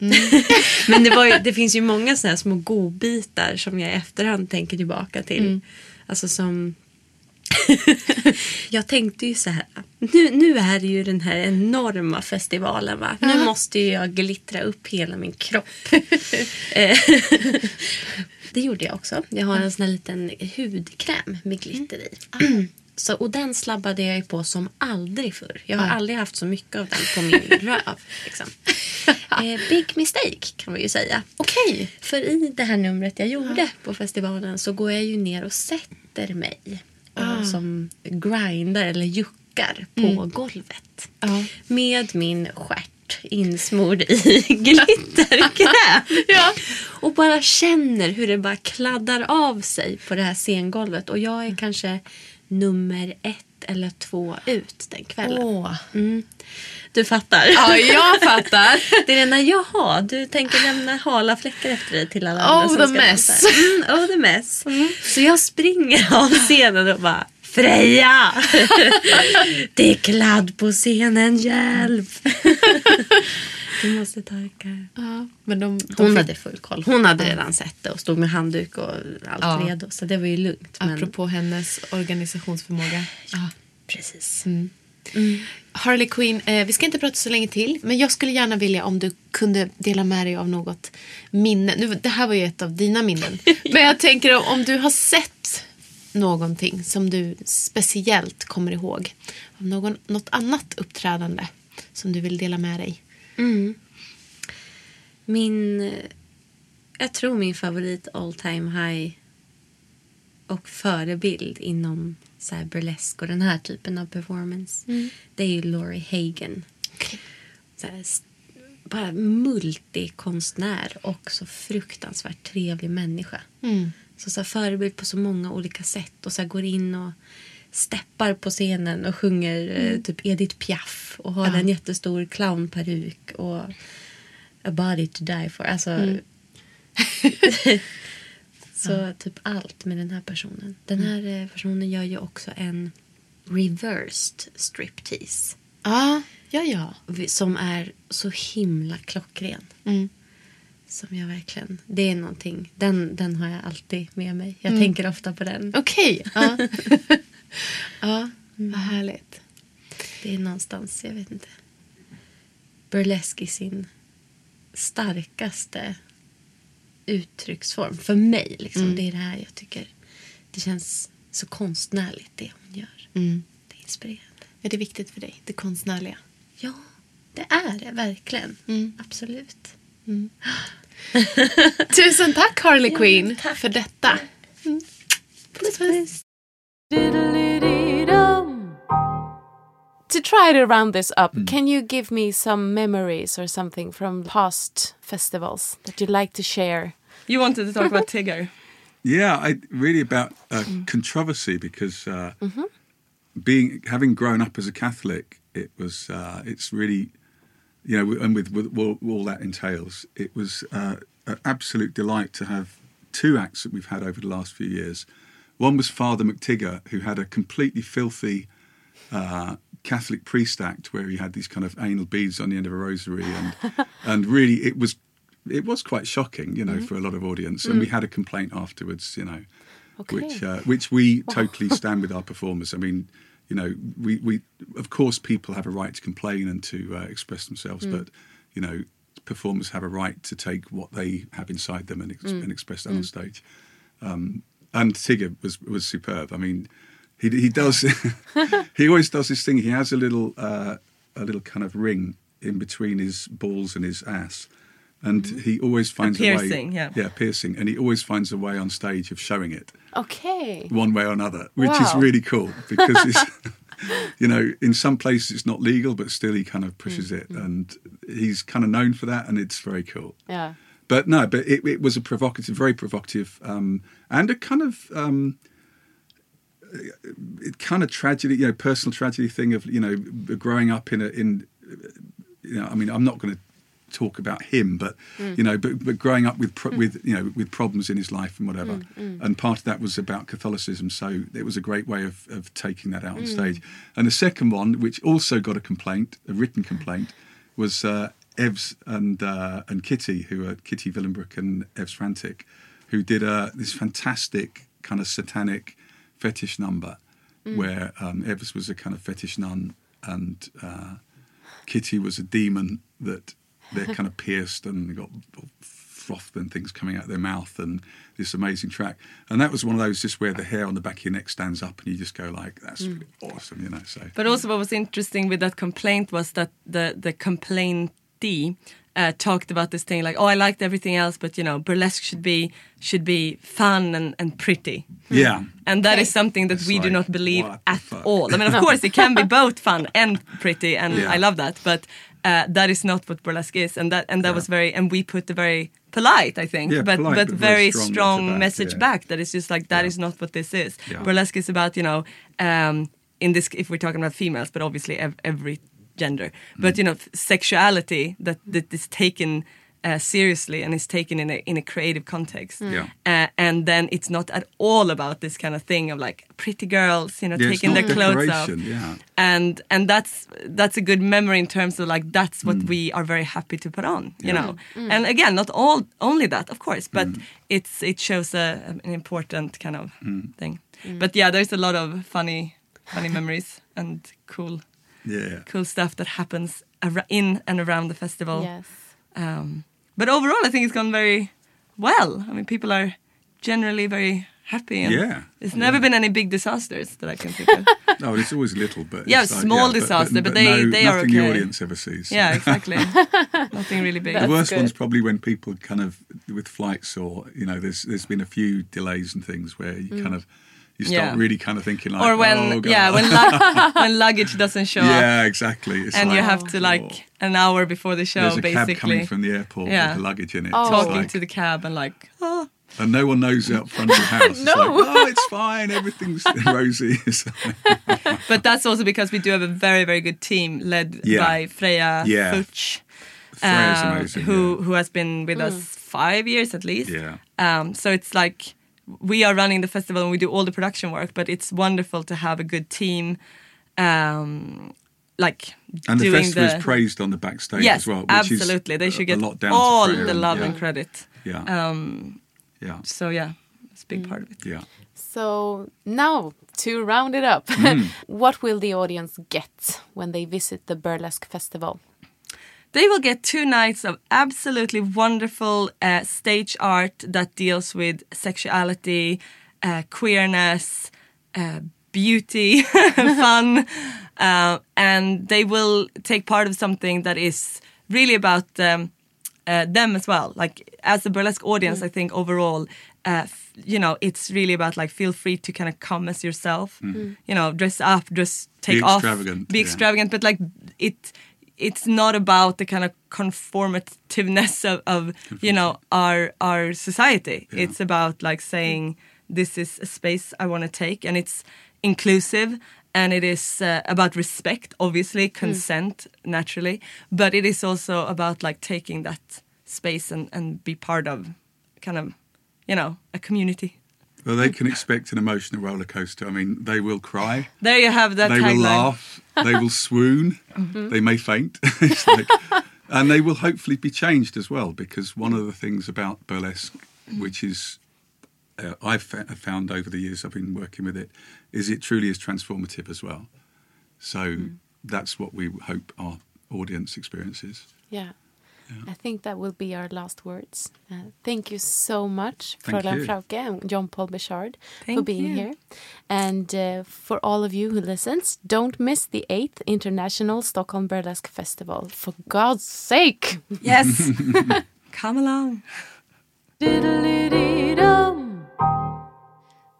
Mm. Men det, ju, det finns ju många såna här små godbitar som jag i efterhand tänker tillbaka till. Alltså som... jag tänkte ju så här. Nu, nu är det ju den här enorma festivalen va. Nu måste ju jag glittra upp hela min kropp. Eh, det gjorde jag också. Jag har en sån här liten hudkräm med glitter i. Så, och den slabbade jag ju på som aldrig förr. Jag har Ja. aldrig haft så mycket av den på min röv. Liksom. Eh, big mistake kan vi ju säga. Okej. För i det här numret jag gjorde på festivalen så går jag ju ner och sätter mig. Och Ah. Som grindar eller juckar på golvet. Ja. Med min stjärt insmord i glitterkräm. Ja. Och bara känner hur det bara kladdar av sig på det här scengolvet. Och jag är kanske nummer ett eller två ut den kvällen. Åh. Mm. Du fattar? Ja, jag fattar. Det är den där, jaha, du tänker lämna hala fläckar efter dig till alla Oh, andra som the ska mess. dansa. Mm, oh the mess. Så jag springer av scenen och bara Freja! Det är kladd på scenen, hjälp! Du måste torka. Ja, men de, de Hon fick- hade full koll. Hon hade redan sett det och stod med handduk och allt Ja. redo. Så det var ju lugnt. Men... Apropå hennes organisationsförmåga. Ja. Precis. Harley Quinn, eh, vi ska inte prata så länge till. Men jag skulle gärna vilja om du kunde dela med dig av något minne. Nu, det här var ju ett av dina minnen. men jag tänker om, om du har sett någonting som du speciellt kommer ihåg. Av någon, något annat uppträdande som du vill dela med dig. Mm. Min, jag tror min favorit all time high och förebild inom så här burlesk och den här typen av performance. Det är ju Laurie Hagen. Så här, bara multikonstnär och så fruktansvärt trevlig människa. Så, så här, förebild på så många olika sätt och så här, går in och steppar på scenen och sjunger eh, typ Edith Piaf och har en jättestor clownperuk och A body to die for. Alltså, så typ allt med den här personen. Den här eh, personen gör ju också en reversed striptease. Ja, ja, ja. Som är så himla klockren. Mm. Som jag verkligen, det är någonting. Den, den har jag alltid med mig. Jag tänker ofta på den. Okej. Ja. ja, vad härligt. Det är någonstans, jag vet inte. Burlesk i sin starkaste uttrycksform. För mig, liksom. Det är det här jag tycker. Det känns så konstnärligt det hon gör. Mm. Det är inspirerande. Är det viktigt för dig, det konstnärliga? Ja, det är det verkligen. Mm. Absolut. Tusen tack Harley Quinn för detta. Puss, puss. To try to round this up, can you give me some memories or something from past festivals that you'd like to share? You wanted to talk about Tigger. Yeah, I really about uh, controversy because uh, being having grown up as a Catholic, it was uh, it's really you know, and with, with all, all that entails, it was uh, an absolute delight to have two acts that we've had over the last few years. One was Father McTigger, who had a completely filthy uh, Catholic priest act where he had these kind of anal beads on the end of a rosary, and and really it was it was quite shocking, you know, for a lot of audience. And we had a complaint afterwards, you know, which uh, which we totally stand with our performers. I mean, you know, we, we of course people have a right to complain and to uh, express themselves, but you know, performers have a right to take what they have inside them and, ex- and express that on stage. Um, and Tigger was was superb. I mean, he he does he always does this thing. He has a little uh, a little kind of ring in between his balls and his ass. And mm-hmm. he always finds a, piercing, way, yeah. yeah, piercing, and he always finds a way on stage of showing it Okay. one way or another, which is really cool because it's, you know, in some places it's not legal, but still he kind of mm, pushes it, mm. and he's kind of known for that, and it's very cool. Yeah. But no, but it, it was a provocative, very provocative, um, and a kind of um, it kind of tragedy, you know, personal tragedy thing of you know growing up in a in, you know, I mean, I'm not going to talk about him, but you know, but, but growing up with pro- with you know with problems in his life and whatever, and part of that was about Catholicism. So it was a great way of of taking that out on stage. And the second one, which also got a complaint, a written complaint, was uh, Evs and uh, and Kitty, who are Kitty Villenbrook and Evs Frantic, who did uh, this fantastic kind of satanic fetish number, where um, Evs was a kind of fetish nun and uh, Kitty was a demon that they're kind of pierced and they got froth and things coming out of their mouth and this amazing track. And that was one of those just where the hair on the back of your neck stands up and you just go like, that's really awesome, you know. So But also, what was interesting with that complaint was that the the complaintee uh, talked about this thing like, oh, I liked everything else, but you know, burlesque should be should be fun and, and pretty. yeah, And that is something that It's we do not believe at fuck? all. I mean, of course, it can be both fun and pretty, and Yeah. I love that. But Uh, that is not what burlesque is, and that and that was very and we put the very polite, I think, Yeah, but polite, but, but very very strong strong, message back, message yeah. back. That is just like that is not what this is. Yeah. Burlesque is about you know um, in this if we're talking about females, but obviously ev- every gender. But Mm. you know sexuality that that is taken. Uh, seriously and is taken in a in a creative context, Yeah. uh, and then it's not at all about this kind of thing of like pretty girls, you know, Yeah, taking their clothes off yeah. and and that's that's a good memory in terms of like that's what we are very happy to put on you know and again not all only that of course but it's it shows a, an important kind of thing but yeah there's a lot of funny funny memories and cool Yeah. cool stuff that happens ar- in and around the festival. Yes. um, but overall i think it's gone very well. I mean people are generally very happy and Yeah, there's never been any big disasters that i can think of. No, it's always little, but Yeah, it's like, small but- disaster, but they- no, they are nothing the audience ever sees. yeah exactly. Nothing really big. The worst good. one's probably when people kind of with flights or you know there's there's been a few delays and things where you kind of you start Yeah. really kind of thinking like or when oh, God. yeah when lug- when luggage doesn't show up yeah exactly It's and you like, have to oh. like an hour before the show there's a cab basically coming from the airport Yeah. with the luggage in it Oh. Talking like- to the cab and like oh and no one knows out front of the house No. it's like oh it's fine everything's rosy but that's also because we do have a very very good team led Yeah. by Freya Yeah. Futsch Freya's um, amazing who yeah. who has been with us five years at least Yeah. um, so it's like we are running the festival and we do all the production work but it's wonderful to have a good team um, like and the doing festival the is praised on the backstage yes as well which absolutely. Is they should a, get a lot down all the love yeah. and credit. Yeah. Um, yeah. so yeah it's a big part of it. Yeah. So now to round it up, what will the audience get when they visit the burlesque festival? They will get two nights of absolutely wonderful uh, stage art that deals with sexuality, uh, queerness, uh, beauty, fun, uh, and they will take part of something that is really about um, uh, them as well. Like as a burlesque audience, I think overall, uh, f- you know, it's really about like feel free to kind of come as yourself. You know, dress up, just take off, be extravagant, be yeah. extravagant, but like it. It's not about the kind of conformativeness of, of you know our our society. Yeah. It's about like saying this is a space I want to take, and it's inclusive, and it is uh, about respect, obviously consent naturally, but it is also about like taking that space and and be part of kind of you know a community. Well they can expect an emotional roller coaster I mean they will cry There you have that they will tagline. laugh, they will swoon, Mm-hmm. they may faint, It's like- and they will hopefully be changed as well. Because one of the things about burlesque, which is uh, I've fa- found over the years I've been working with it, is it truly is transformative as well. So Mm. that's what we hope our audience experiences. Yeah. I think that will be our last words. Uh, thank you so much, Thank Fräulein. Frauke and John Paul Bechard, for Thank being you. here. And uh, for all of you who listens, don't miss the 8th International Stockholm Burlesque Festival. For God's sake! Yes, come along.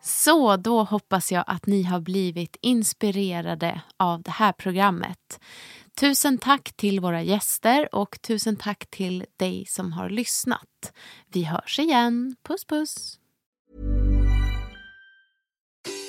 Så då hoppas jag att ni har blivit inspirerade av det här programmet. Tusen tack till våra gäster och tusen tack till dig som har lyssnat. Vi hörs igen. Puss puss!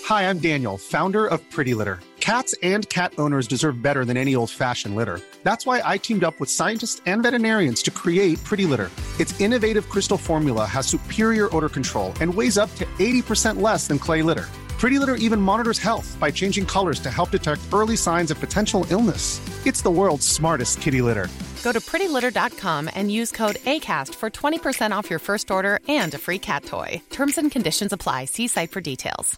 Hi, I'm Daniel, founder of Pretty Litter. Cats and cat owners deserve better than any old fashioned litter. That's why I teamed up with scientists and veterinarians to create Pretty Litter. Its innovative crystal formula has superior odor control and weighs up to 80% less than clay litter. Pretty Litter even monitors health by changing colors to help detect early signs of potential illness. It's the world's smartest kitty litter. Go to prettylitter.com and use code ACAST for 20% off your first order and a free cat toy. Terms and conditions apply. See site for details.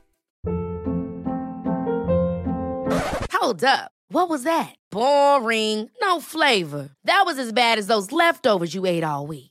Hold up. What was that? Boring. No flavor. That was as bad as those leftovers you ate all week.